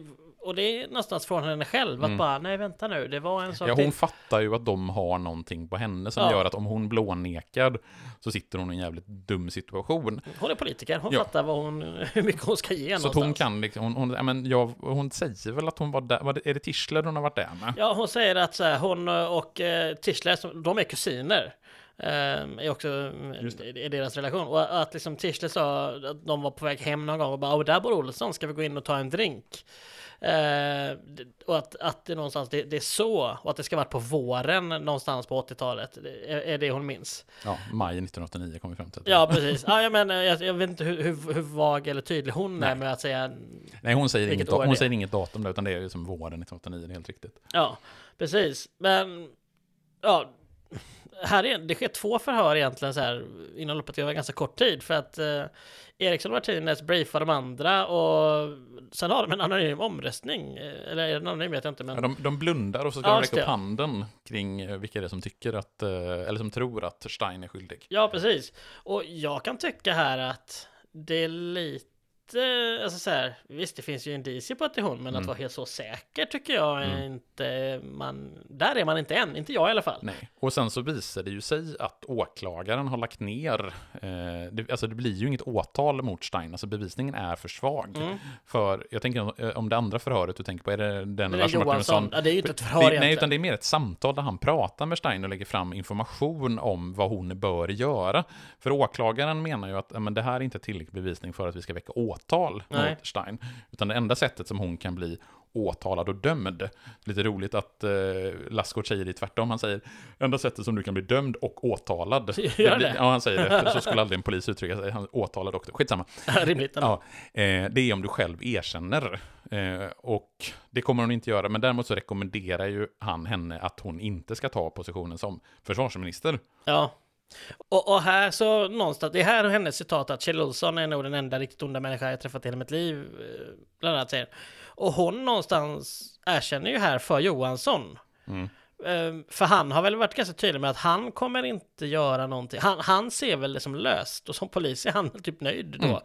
och det är någonstans från henne själv, att bara, nej vänta nu, det var en sak Mm. Ja, hon till. fattar ju att de har någonting på henne som Ja. gör att om hon blånekar så sitter hon i en jävligt dum situation. Hon är politiker, hon Ja. fattar vad hon, hur mycket hon ska ge Så att hon någonstans. kan liksom, hon, hon, ja, men jag, hon säger väl att hon var där, är det Tischler hon har varit där med? Ja, hon säger att så här, hon och eh, Tischler, de är kusiner. Eh, är också mm, i i deras relation. Och att liksom Tischler sa att de var på väg hem någon gång och bara, "Åh, där bor Olsson, ska vi gå in och ta en drink? Eh, och att, att det någonstans, det, det är så, och att det ska varit på våren någonstans på 80-talet, det är, är det hon minns. Ja, maj 1989 kom vi fram till. Ja, precis. Ja, jag, menar, jag, jag vet inte hur, hur, hur vag eller tydlig hon är Nej. med att säga Nej, hon säger, inget, är hon säger inget datum där, utan det är ju som våren 1989, det är helt riktigt. Ja, precis. Men ja, här är, det sker två förhör egentligen så här inom loppet av ganska kort tid för att eh, Eriksson och Martinez briefar de andra och sen har de en anonym omröstning. Eh, Eller är det en anonym vet jag inte men Ja, de, de blundar och så ska Ja, de räcka upp handen kring eh, vilka det är som tycker att, eh, eller som tror att Stein är skyldig. ja precis. Och jag kan tycka här att det är lite Alltså så här, visst det finns ju indicier på att det är hon men Mm. att vara helt så säker tycker jag Mm. inte man Där är man inte än, inte jag i alla fall. Nej, och sen så visar det ju sig att åklagaren har lagt ner, eh, det, alltså det blir ju inget åtal mot Stein, alltså bevisningen är för svag. Mm. För, jag tänker eh, om det andra förhöret du tänker på, är det den Lars Johansson, ja, det är ju inte ett förhör Det, egentligen. nej, utan det är mer ett samtal där han pratar med Stein och lägger fram information om vad hon bör göra. För åklagaren menar ju att men det här är inte tillräcklig bevisning för att vi ska väcka åtal Nej. mot Stein. Utan det enda sättet som hon kan bli åtalad och dömd. Lite roligt att eh, Lassgård säger det tvärtom. Han säger enda sättet som du kan bli dömd och åtalad. Gör det? Ja, han säger det. Så skulle aldrig en polis uttrycka sig. Han åtalad också. Skitsamma. Rimligt. Ja, eh, det är om du själv erkänner. Eh, och det kommer hon inte göra, men däremot så rekommenderar ju han henne att hon inte ska ta positionen som försvarsminister. Ja. Och, och här så någonstans, det är här hennes citat att Kjell Olsson är nog den enda riktigt onda människa jag träffat i hela mitt liv, eh, bland annat säger. Och hon någonstans erkänner ju här för Johansson. Mm. Eh, För han har väl varit ganska tydlig med att han kommer inte göra någonting. Han, han ser väl det som löst och som polis är han typ nöjd då.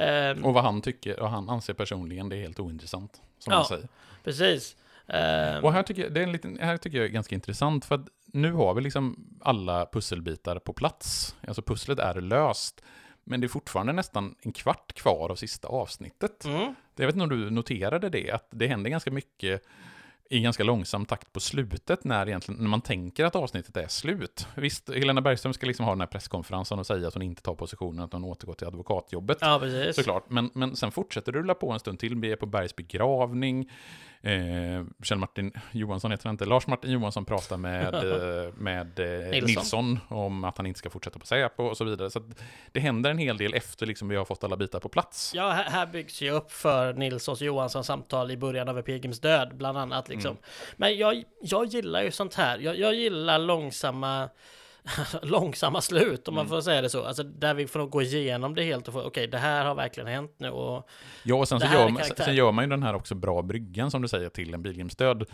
Eh, Och vad han tycker, och han anser personligen, det är helt ointressant. Som Ja. han säger. Precis. Eh, Och här tycker, jag, det är en liten, här tycker jag är ganska intressant, för att nu har vi liksom alla pusselbitar på plats. Alltså pusslet är löst, men det är fortfarande nästan en kvart kvar av sista avsnittet. mm, Jag vet inte om du noterade det, att det händer ganska mycket i ganska långsam takt på slutet när, egentligen, när man tänker att avsnittet är slut. Visst, Helena Bergström ska liksom ha den här presskonferensen och säga att hon inte tar positionen, att hon återgår till advokatjobbet. ja, precis. Såklart, men, men sen fortsätter det rulla på en stund till. Vi är på Bergs begravning. Eh, Kjell Martin Johansson heter han inte. Lars Martin Johansson pratar med, eh, med eh, Nilsson. Nilsson. om att han inte ska fortsätta på Säpo och så vidare. Så det händer en hel del efter liksom vi har fått alla bitar på plats. Ja, här, här byggs ju upp för Nilssons Johanssons samtal i början av Epigims död, bland annat. Liksom. Mm. Men jag, jag gillar ju sånt här. Jag, jag gillar långsamma, långsamma slut, om man Mm. får säga det så. Alltså där vi får gå igenom det helt och få, okej, det här har verkligen hänt nu. Och, Ja, och sen, så gör, man, sen gör man ju den här också bra bryggan som du säger till en pilgrimsdöd.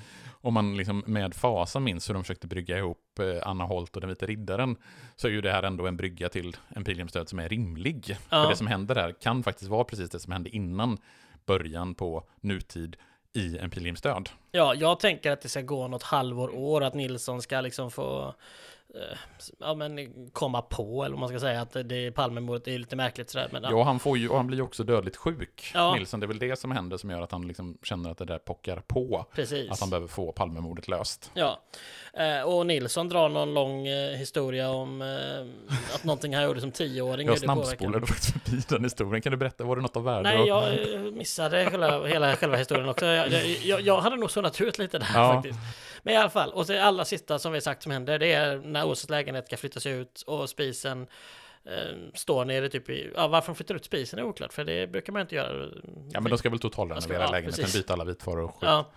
Om man liksom med fasa minns hur de försökte brygga ihop eh, Anna Holt och den vita riddaren, så är ju det här ändå en brygga till en pilgrimsdöd som är rimlig. Ja. För det som händer här kan faktiskt vara precis det som hände innan början på nutid i en pilgrimsdöd. ja, jag tänker att det ska gå något halvår, år, att Nilsson ska liksom få ja, men komma på, eller vad man ska säga, att det är Palmemordet, det är lite märkligt sådär. Men, ja. Ja, han, får ju, och han blir ju också dödligt sjuk, Ja. Nilsson. Det är väl det som händer som gör att han liksom känner att det där pockar på. precis. Att han behöver få Palmemordet löst. Ja, eh, och Nilsson drar någon lång eh, historia om eh, att någonting han gjorde som tioåring. Jag snabbspolade faktiskt förbi den historien. Kan du berätta, var det något av värde? Nej, jag eh, missade själva, hela själva historien också. Jag, jag, jag, jag hade nog zonat ut lite där Ja. faktiskt. Men i alla fall, och det allra sista som vi sagt som händer, det är när Åsas lägenhet ska flyttas ut och spisen eh, står nere typ i... Ja, varför de flyttar ut spisen är oklart, för det brukar man inte göra. Ja, men de ska väl totalrenovera ja, lägenheten, byta alla vitvaror och skit. Ja.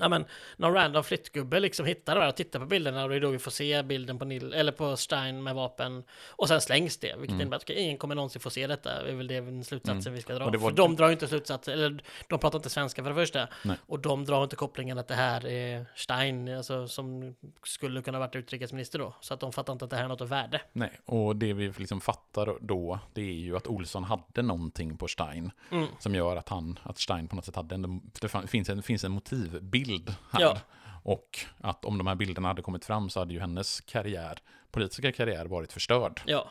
Ja men, någon random flyttgubbe liksom hittar det och tittar på bilderna och det är då vi får se bilden på Nil, eller på Stein med vapen och sen slängs det, vilket Mm. innebär att ingen kommer någonsin få se detta, det är väl den slutsatsen Mm. vi ska dra. Och det var- För de drar ju inte slutsatser, eller de pratar inte svenska för det första, Nej. och de drar inte kopplingen att det här är Stein, alltså som skulle kunna varit utrikesminister då, så att de fattar inte att det här är något av värde. Nej, och det vi liksom fattar då, det är ju att Olsson hade någonting på Stein Mm. som gör att han, att Stein på något sätt hade en, det finns en, finns en motivbild här. Ja. Och att om de här bilderna hade kommit fram så hade ju hennes karriär, politiska karriär varit förstörd. Ja.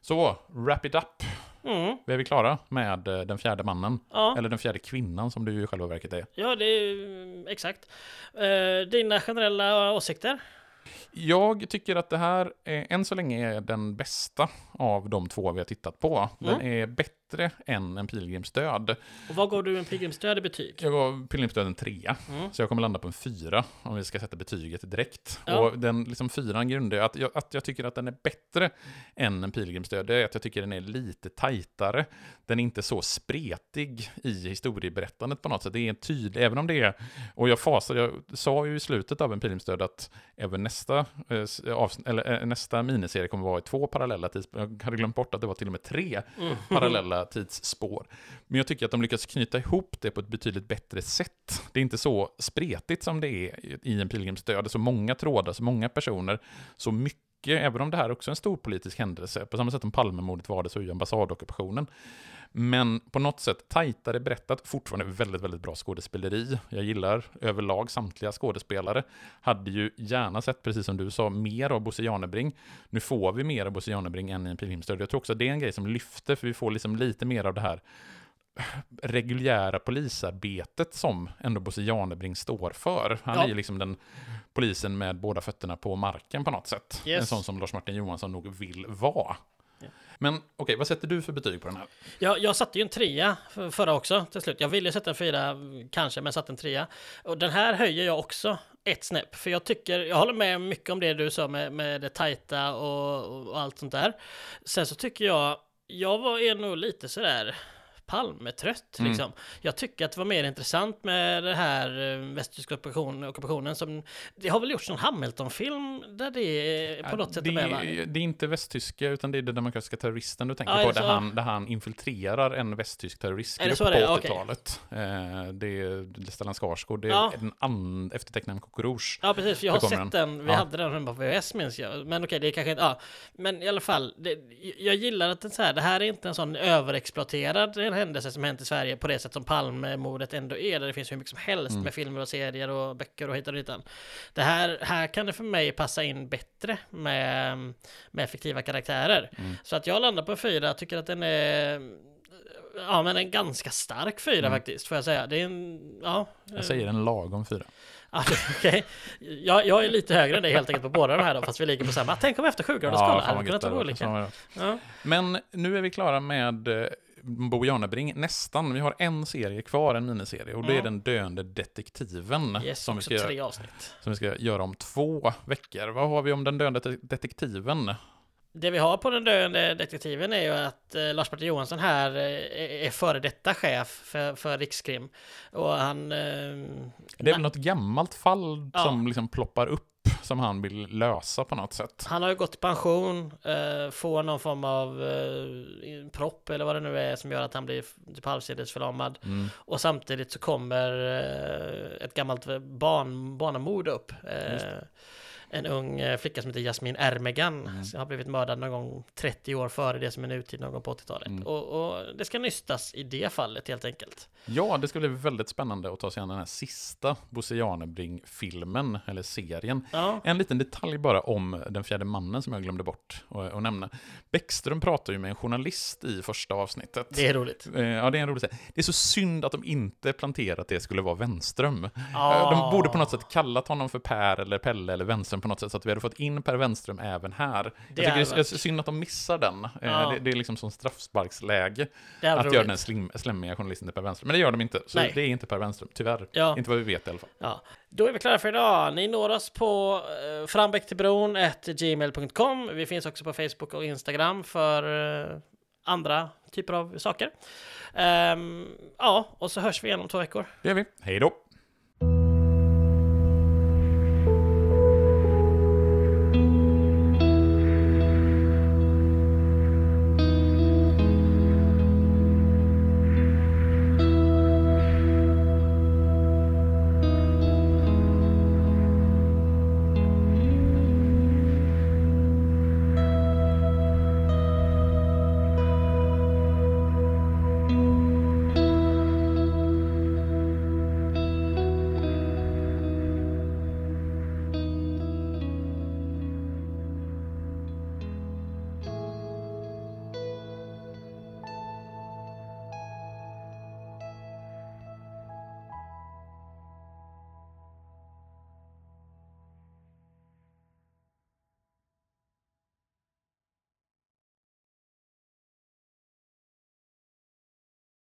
Så, wrap it up. Mm. Vi är vi klara med eh, den fjärde mannen? Ja. Eller den fjärde kvinnan som du i själva verket är. Ja, det är ju- exakt. Eh, dina generella åsikter? Jag tycker att det här är, än så länge är den bästa av de två vi har tittat på. Den Mm. är bättre än en pilgrims död. Och vad gav du en pilgrimsdöd i betyg? Jag gav pilgrims död en trea, Mm. så jag kommer landa på en fyra om vi ska sätta betyget direkt. Ja. Och den liksom fyran grundar att, jag att jag tycker att den är bättre än en pilgrims död. Det är att jag tycker den är lite tajtare. Den är inte så spretig i historieberättandet på något sätt. Det är en tydlig, även om det är, och jag fasade, jag sa ju i slutet av en pilgrims död att även nästa, eh, s- avsn- eller, eh, nästa miniserie kommer vara i två parallella tidsspår. Jag hade glömt bort att det var till och med tre Mm. parallella tidsspår. Men jag tycker att de lyckas knyta ihop det på ett betydligt bättre sätt. Det är inte så spretigt som det är i en pilgrimsdöd. Så många trådar, så många personer, så mycket, även om det här också är en stor politisk händelse. På samma sätt som Palmemordet var det så är ju ambassadockupationen. Men på något sätt tajtare berättat, fortfarande väldigt, väldigt bra skådespeleri. Jag gillar överlag samtliga skådespelare. Hade ju gärna sett, precis som du sa, mer av Bosse Janebring. Nu får vi mer av Bosse Janebring än i en pilgrimsdöd. Jag tror också att det är en grej som lyfter, för vi får liksom lite mer av det här reguljära polisarbetet som ändå Bosse Janebring står för. Han Ja. är ju liksom den polisen med båda fötterna på marken på något sätt. Yes. En sån som Lars-Martin Johansson nog vill vara. Ja. Men okej, vad sätter du för betyg på den här? Jag, jag satte ju en trea för- förra också till slut. Jag ville sätta en fyra kanske, men satte en trea. Och den här höjer jag också ett snäpp. För jag tycker, jag håller med mycket om det du sa med, med det tajta och, och allt sånt där. Sen så tycker jag, jag var är nog lite sådär Palmetrött Mm. liksom. Jag tycker att det var mer intressant med det här eh, västtyska ockupation, ockupationen som det har väl gjorts någon Hamilton-film där det är på något sätt det, är med va? det är inte västtyska, utan det är den demokratiska terroristen du tänker Ja, på, där han, där han infiltrerar en västtysk terroristgrupp så på det är? Okej. 80-talet. Eh, det är Stellan Skarsgård, det är Ja. en and, eftertecknaren Coco Rouge. Ja precis, jag har sett den. vi Ja. hade den på VHS minns jag. Men okej, det är kanske inte, ja. Men i alla fall, det, jag gillar att det, så här, det här är inte en sån överexploaterad händelse som hänt i Sverige på det sätt som Palmemordet ändå är, där det finns hur mycket som helst Mm. med filmer och serier och böcker och hit och dit. Det här, här kan det för mig passa in bättre med, med effektiva karaktärer. Mm. Så att jag landar på fyra, tycker att den är Ja men en ganska stark fyra Mm. faktiskt, får jag säga. Det är en, ja. Jag säger en lagom fyra. Ja, Okej, jag, jag är lite högre än dig helt enkelt på båda de här då, fast vi ligger på samma. Tänk om efter 7 graders skala fan hade kunnat vara olika. Ja. Men nu är vi klara med eh, Bo Janebring, nästan. Vi har en serie kvar, en miniserie, och det är Mm. Den döende detektiven Yes, som, vi ska, göra- avsnitt. som vi ska göra om två veckor. Vad har vi om Den döende de- detektiven? Det vi har på den döende detektiven är ju att eh, Lars-Martin Johansson här eh, är, är före detta chef för, för Rikskrim. Och han... Eh, Det är väl något gammalt fall Ja. som liksom ploppar upp som han vill lösa på något sätt. han har ju gått i pension, eh, får någon form av eh, propp eller vad det nu är som gör att han blir typ halvsidesförlamad. Mm. Och samtidigt så kommer eh, ett gammalt barn, barnamord upp. En ung eh, flicka som heter Jasmin Ermegan Mm. som har blivit mördad någon gång 30 år före det som är nutid någon gång på 80-talet. Mm. Och, och det ska nystas i det fallet helt enkelt. Ja, det ska bli väldigt spännande att ta sig an den här sista Bosse Janebring-filmen, eller serien. Ja, En liten detalj bara om den fjärde mannen som jag glömde bort att, nämna. Bäckström pratar ju med en journalist i första avsnittet. det är roligt. Eh, Ja, det är en rolig sak. Det är så synd att de inte planterat att det skulle vara Wenström. Ja. Eh, De borde på något sätt kallat honom för Per eller Pelle eller Wenström på något sätt, så att vi hade fått in Per Wenström även här. Jag tycker det är synd att de missar den. Eh, Ja. Det, det är liksom som straffsparksläge Det att roligt. göra den slim, slemmiga journalisten till Per Wenström. Men det gör de inte, så Nej. det är inte Per Wenström, tyvärr. Ja. Inte vad vi vet i alla fall. Ja, då är vi klara för idag. Ni når oss på eh, frambäcktillbron gmail.com. Vi finns också på Facebook och Instagram för eh, andra typer av saker. Ehm, ja, och så hörs vi igen om två veckor. Det gör vi. Hej då!